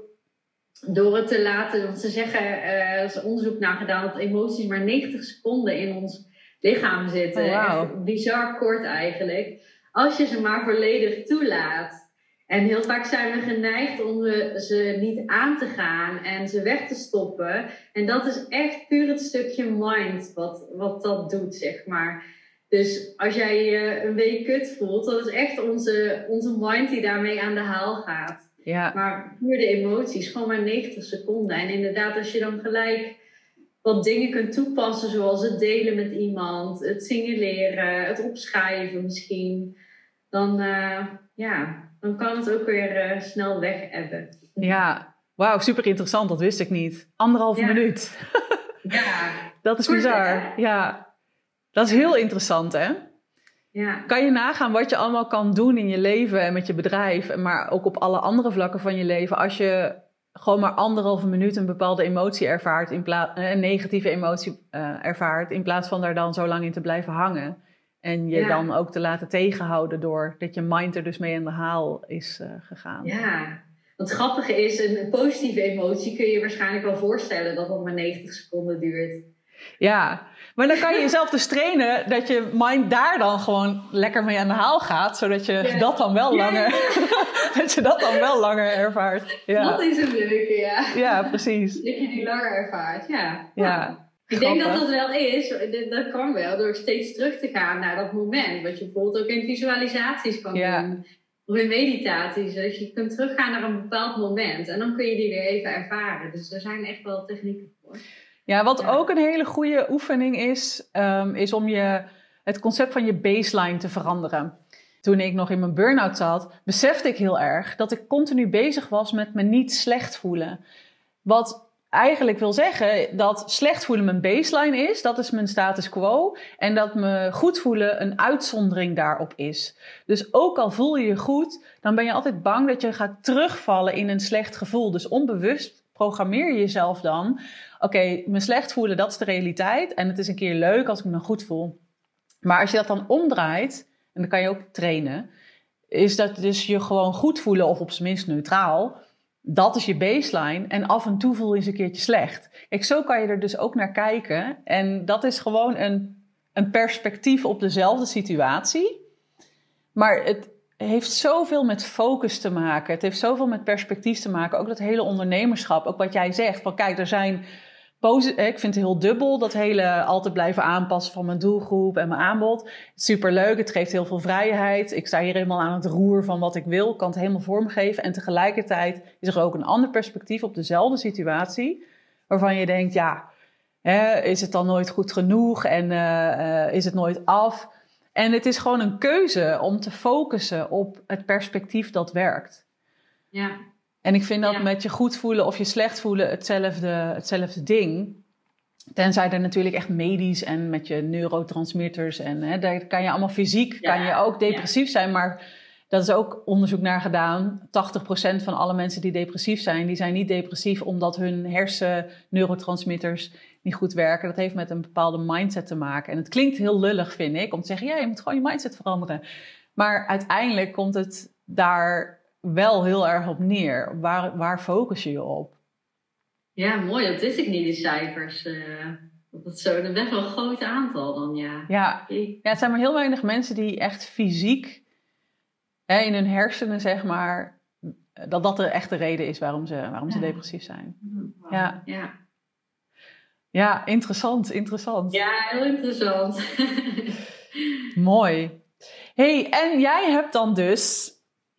door het te laten, want ze zeggen, uh, er is onderzoek naar gedaan dat emoties maar 90 seconden in ons lichaam zitten. Oh, wow. bizar kort eigenlijk. Als je ze maar volledig toelaat. En heel vaak zijn we geneigd om ze niet aan te gaan en ze weg te stoppen. En dat is echt puur het stukje mind wat, wat dat doet, zeg maar. Dus als jij je een week kut voelt, dat is echt onze, onze mind die daarmee aan de haal gaat. Ja. Maar puur de emoties, gewoon maar 90 seconden. En inderdaad, als je dan gelijk wat dingen kunt toepassen, zoals het delen met iemand, het signaleren, het opschrijven misschien, dan, uh, ja, dan kan het ook weer uh, snel weg hebben. Ja, wauw, super interessant. Dat wist ik niet. Anderhalve minuut. ja. Dat is bizar. Ja, dat is heel interessant, hè? Ja. Kan je nagaan wat je allemaal kan doen in je leven en met je bedrijf, maar ook op alle andere vlakken van je leven, als je gewoon maar anderhalve minuut een bepaalde emotie ervaart, in plaats, een negatieve emotie uh, ervaart, in plaats van daar dan zo lang in te blijven hangen. En je dan ook te laten tegenhouden door dat je mind er dus mee in de haal is uh, gegaan. Ja, wat grappige is, een positieve emotie kun je waarschijnlijk wel voorstellen dat dat maar 90 seconden duurt. Ja, maar dan kan je jezelf dus trainen dat je mind daar dan gewoon lekker mee aan de haal gaat, zodat je dat dan wel langer, dat je dat dan wel langer ervaart. Ja. Dat is een leuke, ja. Ja, precies. Dat je die langer ervaart, ja. Ja. Ik denk dat dat wel is, dat kan wel, door steeds terug te gaan naar dat moment. Wat je bijvoorbeeld ook in visualisaties kan doen. Of in meditaties. Dat je kunt teruggaan naar een bepaald moment. En dan kun je die weer even ervaren. Dus er zijn echt wel technieken voor. Ja, wat ook een hele goede oefening is, um, is om je, het concept van je baseline te veranderen. Toen ik nog in mijn burn-out zat, besefte ik heel erg dat ik continu bezig was met me niet slecht voelen. Wat eigenlijk wil zeggen dat slecht voelen mijn baseline is, dat is mijn status quo. En dat me goed voelen een uitzondering daarop is. Dus ook al voel je je goed, dan ben je altijd bang dat je gaat terugvallen in een slecht gevoel. Dus onbewust programmeer je jezelf dan. Oké, me slecht voelen, dat is de realiteit. En het is een keer leuk als ik me goed voel. Maar als je dat dan omdraait, en dan kan je ook trainen, is dat dus je gewoon goed voelen, of op zijn minst neutraal dat is je baseline. En af en toe voel je eens een keertje slecht. Kijk, zo kan je er dus ook naar kijken. En dat is gewoon een, een perspectief op dezelfde situatie. Maar het heeft zoveel met focus te maken. Het heeft zoveel met perspectief te maken. Ook dat hele ondernemerschap. Ook wat jij zegt. Van kijk, er zijn ik vind het heel dubbel, dat hele altijd blijven aanpassen van mijn doelgroep en mijn aanbod. Super leuk, het geeft heel veel vrijheid. Ik sta hier helemaal aan het roer van wat ik wil, kan het helemaal vormgeven. En tegelijkertijd is er ook een ander perspectief op dezelfde situatie, waarvan je denkt, ja, hè, is het dan nooit goed genoeg en uh, is het nooit af? En het is gewoon een keuze om te focussen op het perspectief dat werkt. Ja. En ik vind dat Ja. met je goed voelen of je slecht voelen hetzelfde, hetzelfde ding. Tenzij er natuurlijk echt medisch en met je neurotransmitters en hè, daar kan je allemaal fysiek, Ja, kan je ook depressief zijn. Maar dat is ook onderzoek naar gedaan. 80% van alle mensen die depressief zijn, die zijn niet depressief omdat hun hersen neurotransmitters niet goed werken. Dat heeft met een bepaalde mindset te maken. En het klinkt heel lullig, vind ik, om te zeggen, ja, je moet gewoon je mindset veranderen. Maar uiteindelijk komt het daar wel heel erg op neer. Waar, waar focus je je op? ja, mooi. Dat wist ik niet, die cijfers. eh, dat is zo een best wel een groot aantal dan, ja. Ja, Ja, het zijn maar heel weinig mensen die echt fysiek hè, in hun hersenen, zeg maar, dat dat de echte reden is waarom ze, waarom ze depressief zijn. Ja. ja. Ja, interessant, interessant. Ja, heel interessant. Mooi. hey, en jij hebt dan dus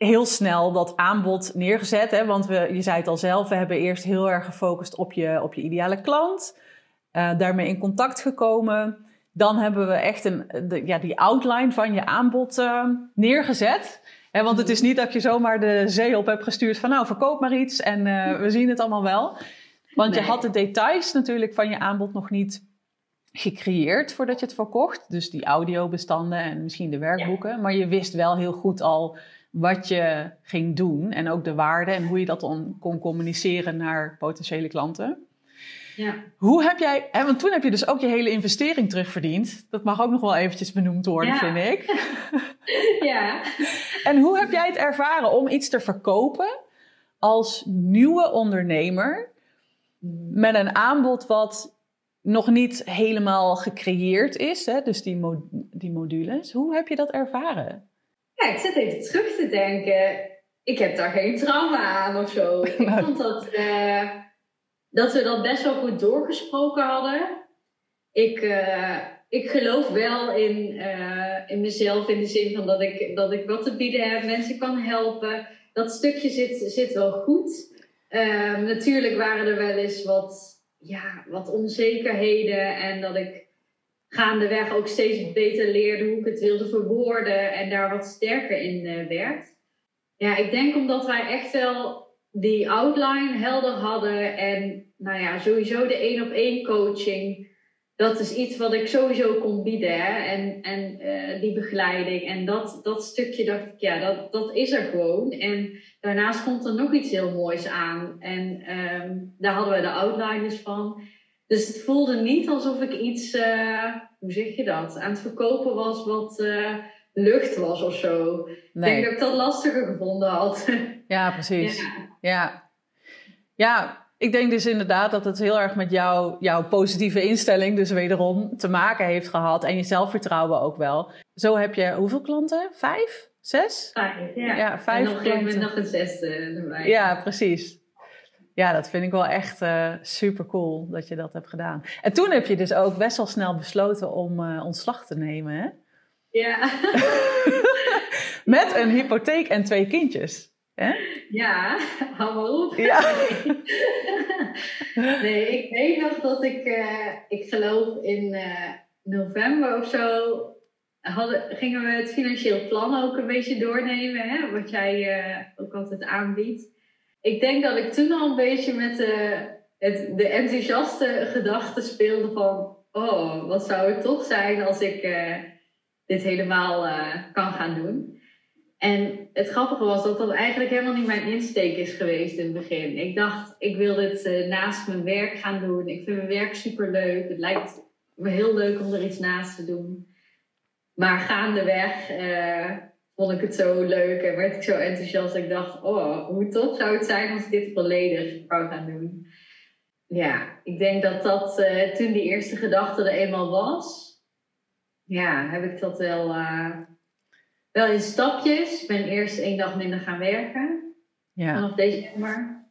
heel snel dat aanbod neergezet, hè? want we, je zei het al zelf, we hebben eerst heel erg gefocust op je, op je ideale klant, eh, daarmee in contact gekomen. Dan hebben we echt een, de, ja, die outline van je aanbod eh, neergezet. Hè, want het is niet dat je zomaar de zee op hebt gestuurd van nou verkoop maar iets en eh, we zien het allemaal wel. Want je had de details natuurlijk van je aanbod nog niet gecreëerd voordat je het verkocht. Dus die audiobestanden en misschien de werkboeken. Maar je wist wel heel goed al wat je ging doen en ook de waarde en hoe je dat dan kon communiceren naar potentiële klanten. ja. Hoe heb jij, hè, want toen heb je dus ook je hele investering terugverdiend. Dat mag ook nog wel eventjes benoemd worden, Ja. vind ik. ja. En hoe heb jij het ervaren om iets te verkopen als nieuwe ondernemer met een aanbod wat nog niet helemaal gecreëerd is, hè? dus die, die modules. Hoe heb je dat ervaren? Ja, ik zit even terug te denken. Ik heb daar geen trauma aan of zo. Ik Nou. vond dat, eh, dat we dat best wel goed doorgesproken hadden. Ik, eh, ik geloof wel in, eh, in mezelf in de zin van dat ik, dat ik wat te bieden heb, mensen kan helpen. Dat stukje zit, zit wel goed. Ehm, natuurlijk waren er wel eens wat, ja, wat onzekerheden en dat ik gaandeweg ook steeds beter leerde hoe ik het wilde verwoorden en daar wat sterker in eh, werd. Ja, ik denk omdat wij echt wel die outline helder hadden en nou ja, sowieso de één op één coaching. Dat is iets wat ik sowieso kon bieden en, en eh, die begeleiding. En dat, dat stukje dacht ik, ja, dat, dat is er gewoon. En daarnaast komt er nog iets heel moois aan. En ehm, daar hadden we de outliners van. Dus het voelde niet alsof ik iets, eh, hoe zeg je dat, aan het verkopen was wat eh, lucht was of zo. Ik denk dat ik dat lastiger gevonden had. Ja, precies. Ja. Ja. ja, ik denk dus inderdaad dat het heel erg met jou, jouw positieve instelling, dus wederom, te maken heeft gehad. En je zelfvertrouwen ook wel. Zo heb je hoeveel klanten? Vijf? Zes? Vijf, ja. Ja, vijf en op een gegeven moment nog een zesde erbij. Ja, precies. Ja, dat vind ik wel echt super cool dat je dat hebt gedaan. En toen heb je dus ook best wel snel besloten om eh, ontslag te nemen, hè? Ja. Met een hypotheek en twee kindjes. Hè? ja, hou maar op. Ja. nee, ik weet nog dat ik, eh, ik geloof in november of zo, hadden, gingen we het financieel plan ook een beetje doornemen, hè, wat jij ook altijd aanbiedt. Ik denk dat ik toen al een beetje met de, het, de enthousiaste gedachte speelde van, oh, wat zou het toch zijn als ik eh, dit helemaal eh, kan gaan doen. En het grappige was dat dat eigenlijk helemaal niet mijn insteek is geweest in het begin. Ik dacht, ik wil dit eh, naast mijn werk gaan doen. Ik vind mijn werk super leuk. Het lijkt me heel leuk om er iets naast te doen. Maar gaandeweg eh, vond ik het zo leuk en werd ik zo enthousiast. Dat ik dacht, oh, hoe tof zou het zijn als ik dit volledig zou gaan doen. Ja, ik denk dat dat eh, toen die eerste gedachte er eenmaal was, ja, heb ik dat wel, eh, wel in stapjes. Ik ben eerst één dag minder gaan werken Ja. vanaf december.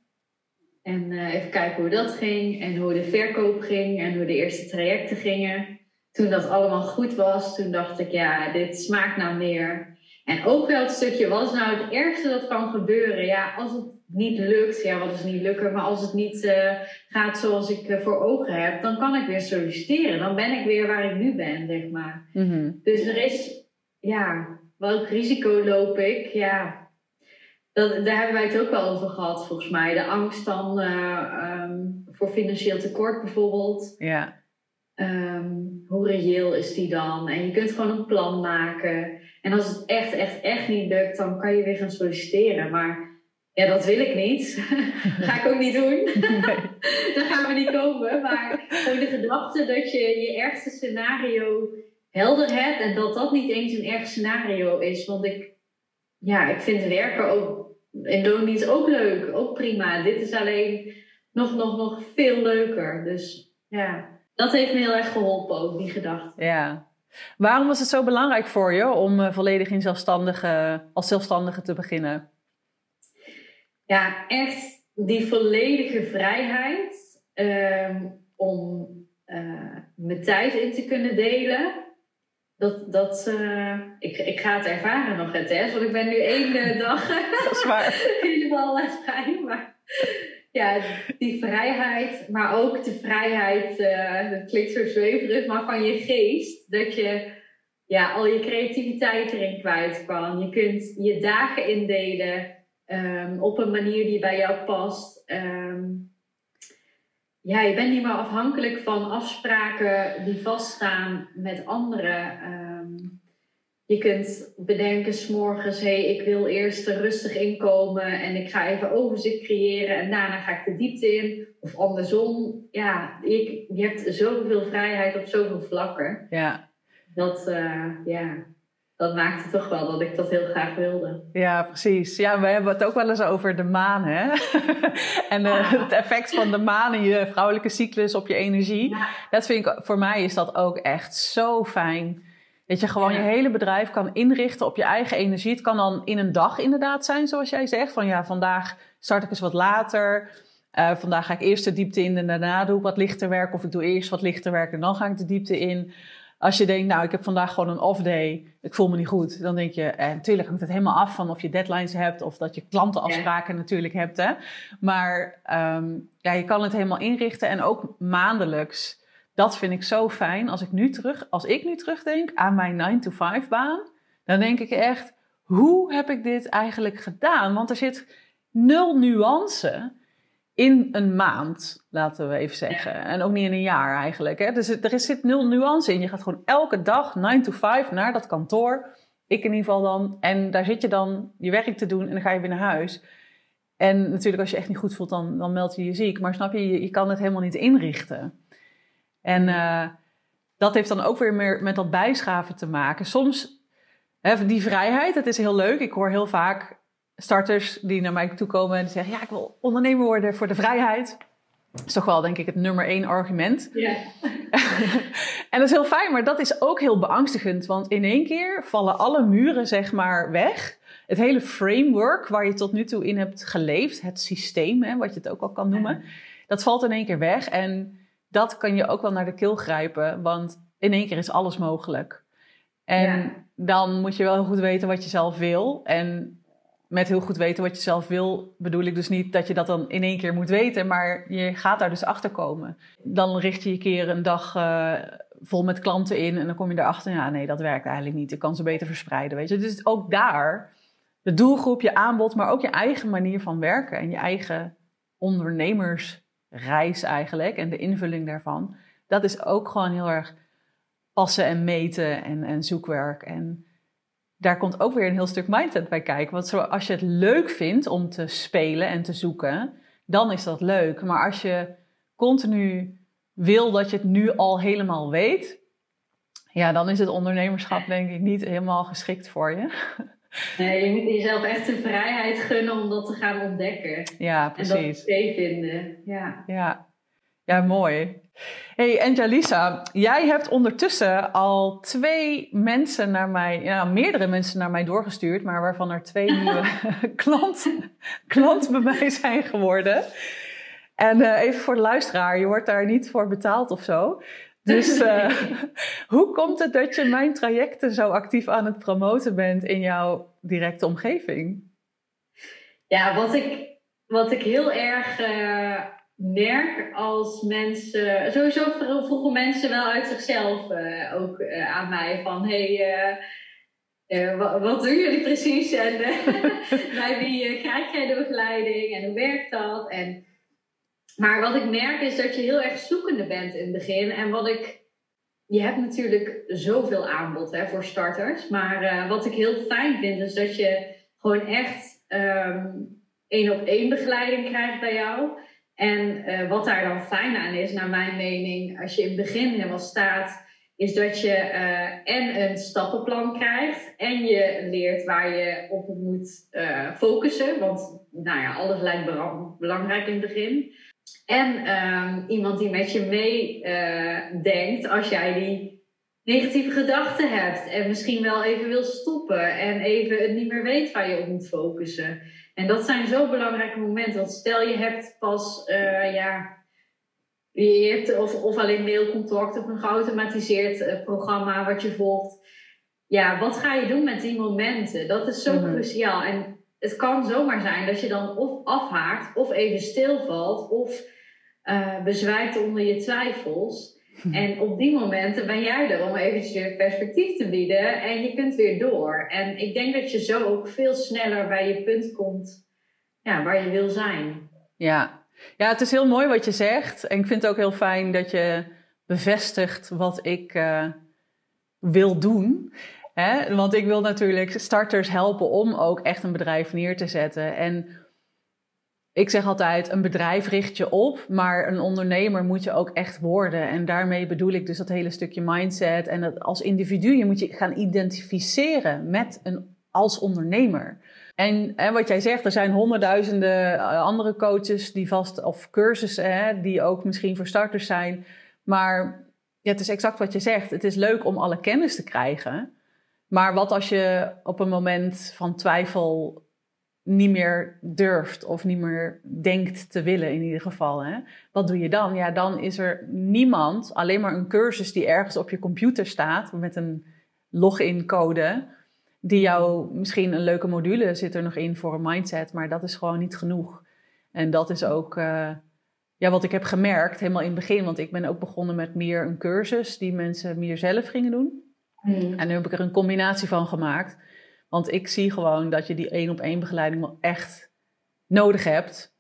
En eh, even kijken hoe dat ging en hoe de verkoop ging en hoe de eerste trajecten gingen. Toen dat allemaal goed was, toen dacht ik, ja, dit smaakt nou meer. En ook wel het stukje, wat is nou het ergste dat kan gebeuren? Ja, als het niet lukt, ja, wat is niet lukken, maar als het niet eh, gaat zoals ik eh, voor ogen heb, dan kan ik weer solliciteren. Dan ben ik weer waar ik nu ben, zeg maar. Mhm. Dus er is ja, welk risico loop ik? Ja, dat, daar hebben wij het ook wel over gehad, volgens mij. De angst dan eh, ehm, voor financieel tekort bijvoorbeeld. Ja. Ehm, hoe reëel is die dan? En je kunt gewoon een plan maken. En als het echt, echt, echt niet lukt, dan kan je weer gaan solliciteren. Maar ja, dat wil ik niet. Ga ik ook niet doen. Daar gaan we niet komen. Maar gewoon de gedachte dat je je ergste scenario helder hebt en dat dat niet eens een erg scenario is. Want ik, ja, ik vind werken ook in ook leuk, ook prima. Dit is alleen nog, nog, nog veel leuker. Dus ja, dat heeft me heel erg geholpen ook, die gedachte. Ja. Waarom was het zo belangrijk voor je om uh, volledig in zelfstandige, als zelfstandige te beginnen? Ja, echt die volledige vrijheid um, om uh, mijn tijd in te kunnen delen. Dat, dat, uh, ik, ik ga het ervaren nog het test, want ik ben nu één dag dat is waar. helemaal vrij. Maar ja, die vrijheid, maar ook de vrijheid, uh, dat klinkt zo zweverig, maar van je geest. Dat je ja, al je creativiteit erin kwijt kan. Je kunt je dagen indelen um, op een manier die bij jou past. Um, ja, je bent niet meer afhankelijk van afspraken die vaststaan met anderen. Um, je kunt bedenken s'morgens, hé, hey, ik wil eerst er rustig inkomen en ik ga even overzicht creëren en daarna ga ik de diepte in. Of andersom. Ja, je, je hebt zoveel vrijheid op zoveel vlakken. Ja. Dat, uh, ja, dat maakte toch wel dat ik dat heel graag wilde. Ja, precies. Ja, we hebben het ook wel eens over de maan, hè? en uh, het effect van de maan en je vrouwelijke cyclus op je energie. Ja. Dat vind ik, voor mij is dat ook echt zo fijn. Dat je gewoon ja. je hele bedrijf kan inrichten op je eigen energie. Het kan dan in een dag inderdaad zijn, zoals jij zegt. Van ja, vandaag start ik eens wat later. Uh, vandaag ga ik eerst de diepte in en daarna doe ik wat lichter werk. Of ik doe eerst wat lichter werk en dan ga ik de diepte in. Als je denkt, nou, ik heb vandaag gewoon een off day, ik voel me niet goed, dan denk je, en natuurlijk hangt het helemaal af van of je deadlines hebt of dat je klantenafspraken ja. natuurlijk hebt. Hè? Maar um, ja, je kan het helemaal inrichten en ook maandelijks. Dat vind ik zo fijn. Als ik nu, terug, als ik nu terugdenk aan mijn 9-to-5 baan, dan denk ik echt, hoe heb ik dit eigenlijk gedaan? Want er zit nul nuance in een maand, laten we even zeggen. En ook niet in een jaar eigenlijk. Hè? Dus er zit nul nuance in. Je gaat gewoon elke dag 9 to 5 naar dat kantoor. Ik in ieder geval dan. En daar zit je dan je werk te doen en dan ga je weer naar huis. En natuurlijk als je echt niet goed voelt, dan, dan meld je je ziek. Maar snap je, je kan het helemaal niet inrichten. En uh, dat heeft dan ook weer meer met dat bijschaven te maken. Soms, hè, die vrijheid, dat is heel leuk. Ik hoor heel vaak starters die naar mij toe komen en die zeggen: Ja, ik wil ondernemer worden voor de vrijheid. Dat is toch wel, denk ik, het nummer één argument. Ja. en dat is heel fijn, maar dat is ook heel beangstigend. Want in één keer vallen alle muren, zeg maar, weg. Het hele framework waar je tot nu toe in hebt geleefd, het systeem, hè, wat je het ook al kan noemen, ja. dat valt in één keer weg. En dat kan je ook wel naar de keel grijpen, want in één keer is alles mogelijk. En ja. dan moet je wel heel goed weten wat je zelf wil. En met heel goed weten wat je zelf wil, bedoel ik dus niet dat je dat dan in één keer moet weten, maar je gaat daar dus achter komen. Dan richt je je keer een dag uh, vol met klanten in en dan kom je erachter, ja nee, dat werkt eigenlijk niet. Ik kan ze beter verspreiden, weet je. Dus ook daar, de doelgroep, je aanbod, maar ook je eigen manier van werken en je eigen ondernemersreis eigenlijk en de invulling daarvan, dat is ook gewoon heel erg passen en meten en, en zoekwerk en daar komt ook weer een heel stuk mindset bij kijken. Want zo, als je het leuk vindt om te spelen en te zoeken, dan is dat leuk. Maar als je continu wil dat je het nu al helemaal weet, ja, dan is het ondernemerschap denk ik niet helemaal geschikt voor je. Nee, je moet jezelf echt de vrijheid gunnen om dat te gaan ontdekken. Ja, precies. En dat oké vinden. Ja. ja. Ja, mooi. Hey Angelisa, jij hebt ondertussen al twee mensen naar mij, ja, meerdere mensen naar mij doorgestuurd, maar waarvan er twee nieuwe klant, klant bij mij zijn geworden. En uh, even voor de luisteraar, je wordt daar niet voor betaald of zo. Dus uh, hoe komt het dat je mijn trajecten zo actief aan het promoten bent in jouw directe omgeving? Ja, wat ik, wat ik heel erg. Uh merk als mensen, sowieso vroegen mensen wel uit zichzelf uh, ook uh, aan mij van hey, uh, wat, doen jullie precies en bij wie krijg jij de begeleiding en hoe werkt dat? En, maar wat ik merk is dat je heel erg zoekende bent in het begin. En wat ik, je hebt natuurlijk zoveel aanbod hè, voor starters. Maar wat ik heel fijn vind is dat je gewoon echt um, één op één begeleiding krijgt bij jou. En uh, wat daar dan fijn aan is, naar mijn mening, als je in het begin helemaal staat, is dat je uh, en een stappenplan krijgt en je leert waar je op moet focussen. Want nou ja, alles lijkt belangrijk in het begin. En um, iemand die met je meedenkt als jij die negatieve gedachten hebt en misschien wel even wil stoppen en even het niet meer weet waar je op moet focussen. En dat zijn zo belangrijke momenten. Want stel je hebt pas, uh, ja, je hebt of, of alleen mailcontact of een geautomatiseerd uh, programma wat je volgt. Ja, wat ga je doen met die momenten? Dat is zo mhm. cruciaal. En het kan zomaar zijn dat je dan of afhaakt, of even stilvalt, of uh, bezwijkt onder je twijfels. En op die momenten ben jij er om eventjes weer perspectief te bieden en je kunt weer door. En ik denk dat je zo ook veel sneller bij je punt komt ja, waar je wil zijn. Ja. ja, het is heel mooi wat je zegt. En ik vind het ook heel fijn dat je bevestigt wat ik uh, wil doen. Hè? Want ik wil natuurlijk starters helpen om ook echt een bedrijf neer te zetten. En ik zeg altijd, een bedrijf richt je op, maar een ondernemer moet je ook echt worden. En daarmee bedoel ik dus dat hele stukje mindset en dat als individu, je moet je gaan identificeren met een, als ondernemer. En, wat jij zegt, er zijn honderdduizenden eh, andere coaches die vast, of cursussen, hè, die ook misschien voor starters zijn. Maar ja, het is exact wat je zegt. Het is leuk om alle kennis te krijgen. Maar wat als je op een moment van twijfel niet meer durft of niet meer denkt te willen in ieder geval. Hè? Wat doe je dan? Ja, dan is er niemand, alleen maar een cursus die ergens op je computer staat met een login code, die jou misschien een leuke module zit er nog in voor een mindset, maar dat is gewoon niet genoeg. En dat is ook uh, ja, wat ik heb gemerkt helemaal in het begin, want ik ben ook begonnen met meer een cursus die mensen meer zelf gingen doen. Hmm. En nu heb ik er een combinatie van gemaakt. Want ik zie gewoon dat je die één op één begeleiding wel echt nodig hebt.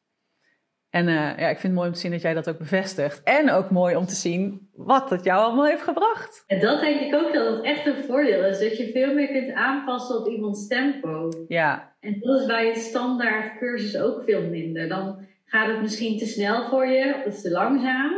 En uh, ja, ik vind het mooi om te zien dat jij dat ook bevestigt. En ook mooi om te zien wat het jou allemaal heeft gebracht. En dat denk ik ook dat het echt een voordeel is. Dat je veel meer kunt aanpassen op iemands tempo. Ja. En dat is bij een standaard cursus ook veel minder. Dan gaat het misschien te snel voor je of te langzaam.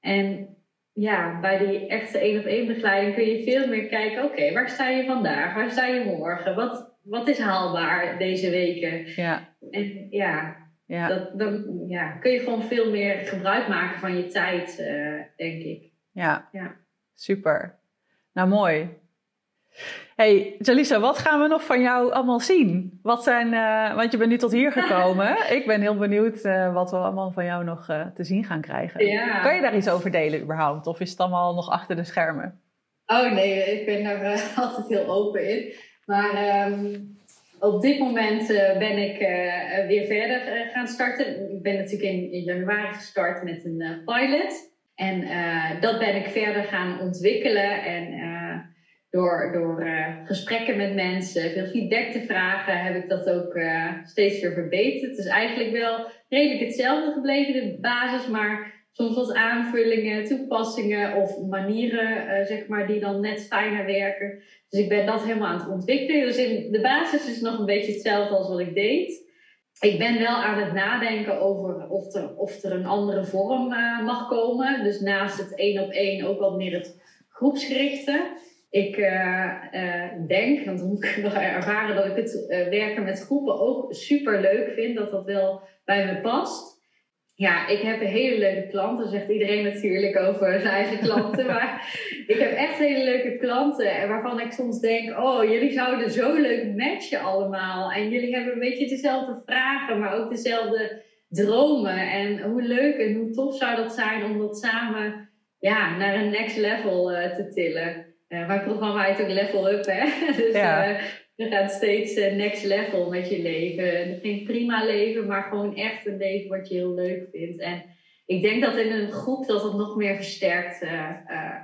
En ja, bij die echte één op één begeleiding kun je veel meer kijken, oké, waar sta je vandaag? Waar sta je morgen? Wat, wat is haalbaar deze weken? Ja. En ja, ja. Dat, dan ja, kun je gewoon veel meer gebruik maken van je tijd, uh, denk ik. Ja. ja, super. Nou, mooi. Hey, Jalisa, wat gaan we nog van jou allemaal zien? Wat zijn, uh, want je bent nu tot hier gekomen. ik ben heel benieuwd uh, wat we allemaal van jou nog uh, te zien gaan krijgen. Ja. Kan je daar iets over delen überhaupt? Of is het allemaal nog achter de schermen? Oh nee, ik ben daar altijd heel open in. Maar um, op dit moment ben ik weer verder gaan starten. Ik ben natuurlijk in, in januari gestart met een pilot. En dat ben ik verder gaan ontwikkelen en door, door uh, gesprekken met mensen, veel feedback te vragen, heb ik dat ook uh, steeds weer verbeterd. Het is eigenlijk wel redelijk hetzelfde gebleven, de basis, maar soms wat aanvullingen, toepassingen of manieren, uh, zeg maar, die dan net fijner werken. Dus ik ben dat helemaal aan het ontwikkelen. Dus in de basis is nog een beetje hetzelfde als wat ik deed. Ik ben wel aan het nadenken over of er, of er een andere vorm mag komen. Dus naast het één op één ook wat meer het groepsgerichte. Ik uh, uh, denk, want dan moet ik nog ervaren dat ik het uh, werken met groepen ook super leuk vind, dat dat wel bij me past. Ja, ik heb een hele leuke klanten, zegt iedereen natuurlijk over zijn eigen klanten. maar ik heb echt hele leuke klanten waarvan ik soms denk: oh, jullie zouden zo leuk matchen allemaal. En jullie hebben een beetje dezelfde vragen, maar ook dezelfde dromen. En hoe leuk en hoe tof zou dat zijn om dat samen ja, naar een next level te tillen. Uh, mijn programma heet ook Level Up, hè? dus ja. uh, je gaat steeds uh, next level met je leven. Geen prima leven, maar gewoon echt een leven wat je heel leuk vindt. En ik denk dat in een groep dat het nog meer versterkt uh,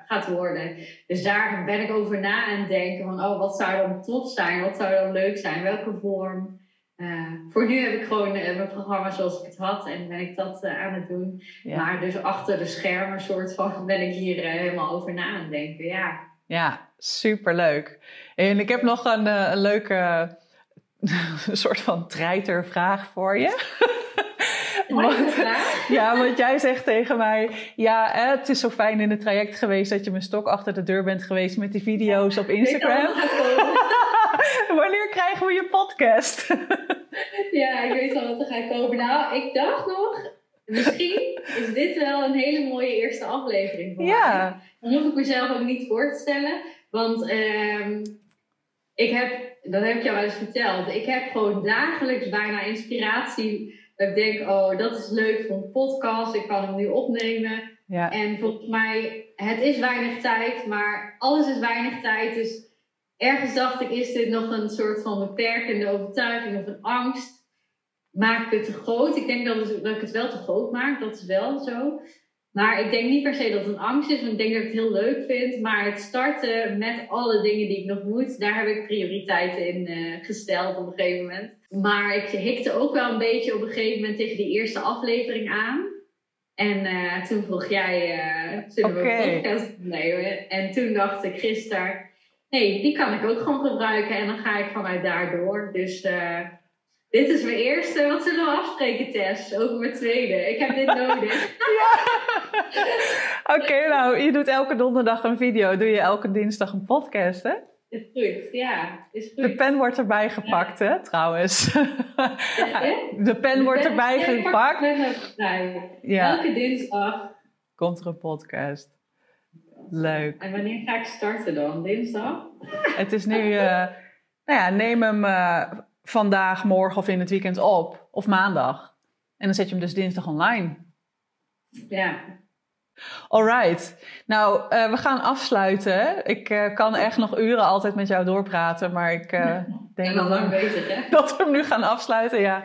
gaat worden. Dus daar ben ik over na aan het denken van, oh, wat zou dan tof zijn? Wat zou dan leuk zijn? Welke vorm? Uh, voor nu heb ik gewoon mijn programma zoals ik het had en ben ik dat aan het doen. Maar dus achter de schermen soort van ben ik hier helemaal over na aan het denken, ja. Ja, superleuk. En ik heb nog een, een leuke soort van treitervraag voor je. Want, ja, want jij zegt tegen mij: Ja, het is zo fijn in het traject geweest dat je mijn stok achter de deur bent geweest met die video's op Instagram. Wanneer krijgen we je podcast? ja, ik weet al wat er gaat komen. Nou, ik dacht nog, misschien is dit wel een hele mooie eerste aflevering voor ja. Dan hoef ik mezelf ook niet voor te stellen. Want um, ik heb, dat heb ik jou wel eens verteld, ik heb gewoon dagelijks bijna inspiratie dat ik denk, oh, dat is leuk voor een podcast. Ik kan hem nu opnemen. Ja. En volgens mij, het is weinig tijd, maar alles is weinig tijd. Dus ergens dacht ik, is dit nog een soort van beperkende overtuiging of een angst? Maak ik het te groot? Ik denk dat, dat ik het wel te groot maak, dat is wel zo. Maar ik denk niet per se dat het een angst is, want ik denk dat ik het heel leuk vind. Maar het starten met alle dingen die ik nog moet, daar heb ik prioriteiten in uh, gesteld op een gegeven moment. Maar ik hikte ook wel een beetje op een gegeven moment tegen die eerste aflevering aan. En uh, toen vroeg jij, uh, zullen we een podcast opnemen? En toen dacht ik gisteren, nee, die kan ik ook gewoon gebruiken. En dan ga ik vanuit daar door. Dus uh, dit is mijn eerste. Wat zullen we afspreken, Tess? Over mijn tweede. Ik heb dit nodig. ja. Oké, nou, je doet elke donderdag een video. Doe je elke dinsdag een podcast, hè? Is goed, ja. Is goed. De pen wordt erbij gepakt, hè, trouwens. De pen wordt erbij gepakt. Ja. Elke dinsdag. Komt er een podcast. Leuk. En wanneer ga ik starten dan? Dinsdag? Het is nu, uh, nou ja, neem hem uh, vandaag, morgen of in het weekend op. Of maandag. En dan zet je hem dus dinsdag online. Ja. Alright. Nou, uh, we gaan afsluiten. Ik uh, kan echt nog uren altijd met jou doorpraten, maar ik uh, denk dat, lang bezig, hè? dat we hem nu gaan afsluiten. Ja.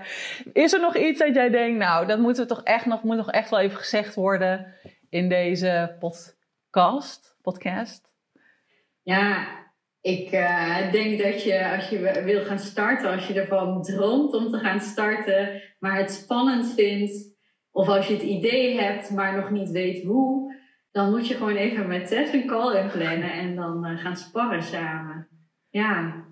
Is er nog iets dat jij denkt, nou, dat moeten we toch echt nog, moet nog echt wel even gezegd worden in deze podcast? podcast? Ja, ik denk dat je als je wil gaan starten, als je ervan droomt om te gaan starten, maar het spannend vindt of als je het idee hebt, maar nog niet weet hoe, dan moet je gewoon even met Tess een call inplannen en dan uh, gaan sparren samen. Ja.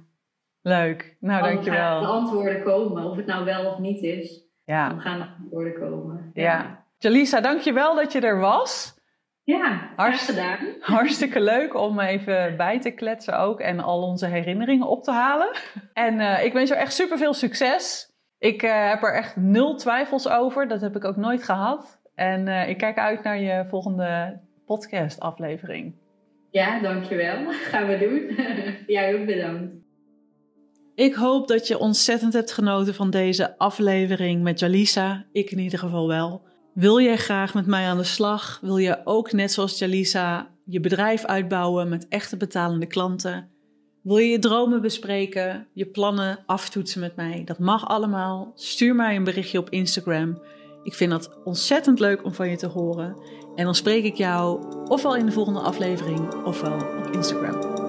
Leuk. Nou, dan dankjewel. de antwoorden komen, of het nou wel of niet is. Ja. Dan gaan de antwoorden komen. Ja. ja. Jalisa, dankjewel dat je er was. Ja, hartstikke gedaan. Hartstikke leuk om even bij te kletsen ook en al onze herinneringen op te halen. En uh, ik wens jou echt super veel succes. Ik uh, heb er echt nul twijfels over. Dat heb ik ook nooit gehad. En uh, ik kijk uit naar je volgende podcast-aflevering. Ja, dankjewel. Gaan we doen. Jij ook bedankt. Ik hoop dat je ontzettend hebt genoten van deze aflevering met Jalisa. Ik in ieder geval wel. Wil jij graag met mij aan de slag? Wil je ook net zoals Jalisa je bedrijf uitbouwen met echte betalende klanten? Wil je je dromen bespreken, je plannen aftoetsen met mij? Dat mag allemaal. Stuur mij een berichtje op Instagram. Ik vind dat ontzettend leuk om van je te horen. En dan spreek ik jou ofwel in de volgende aflevering ofwel op Instagram.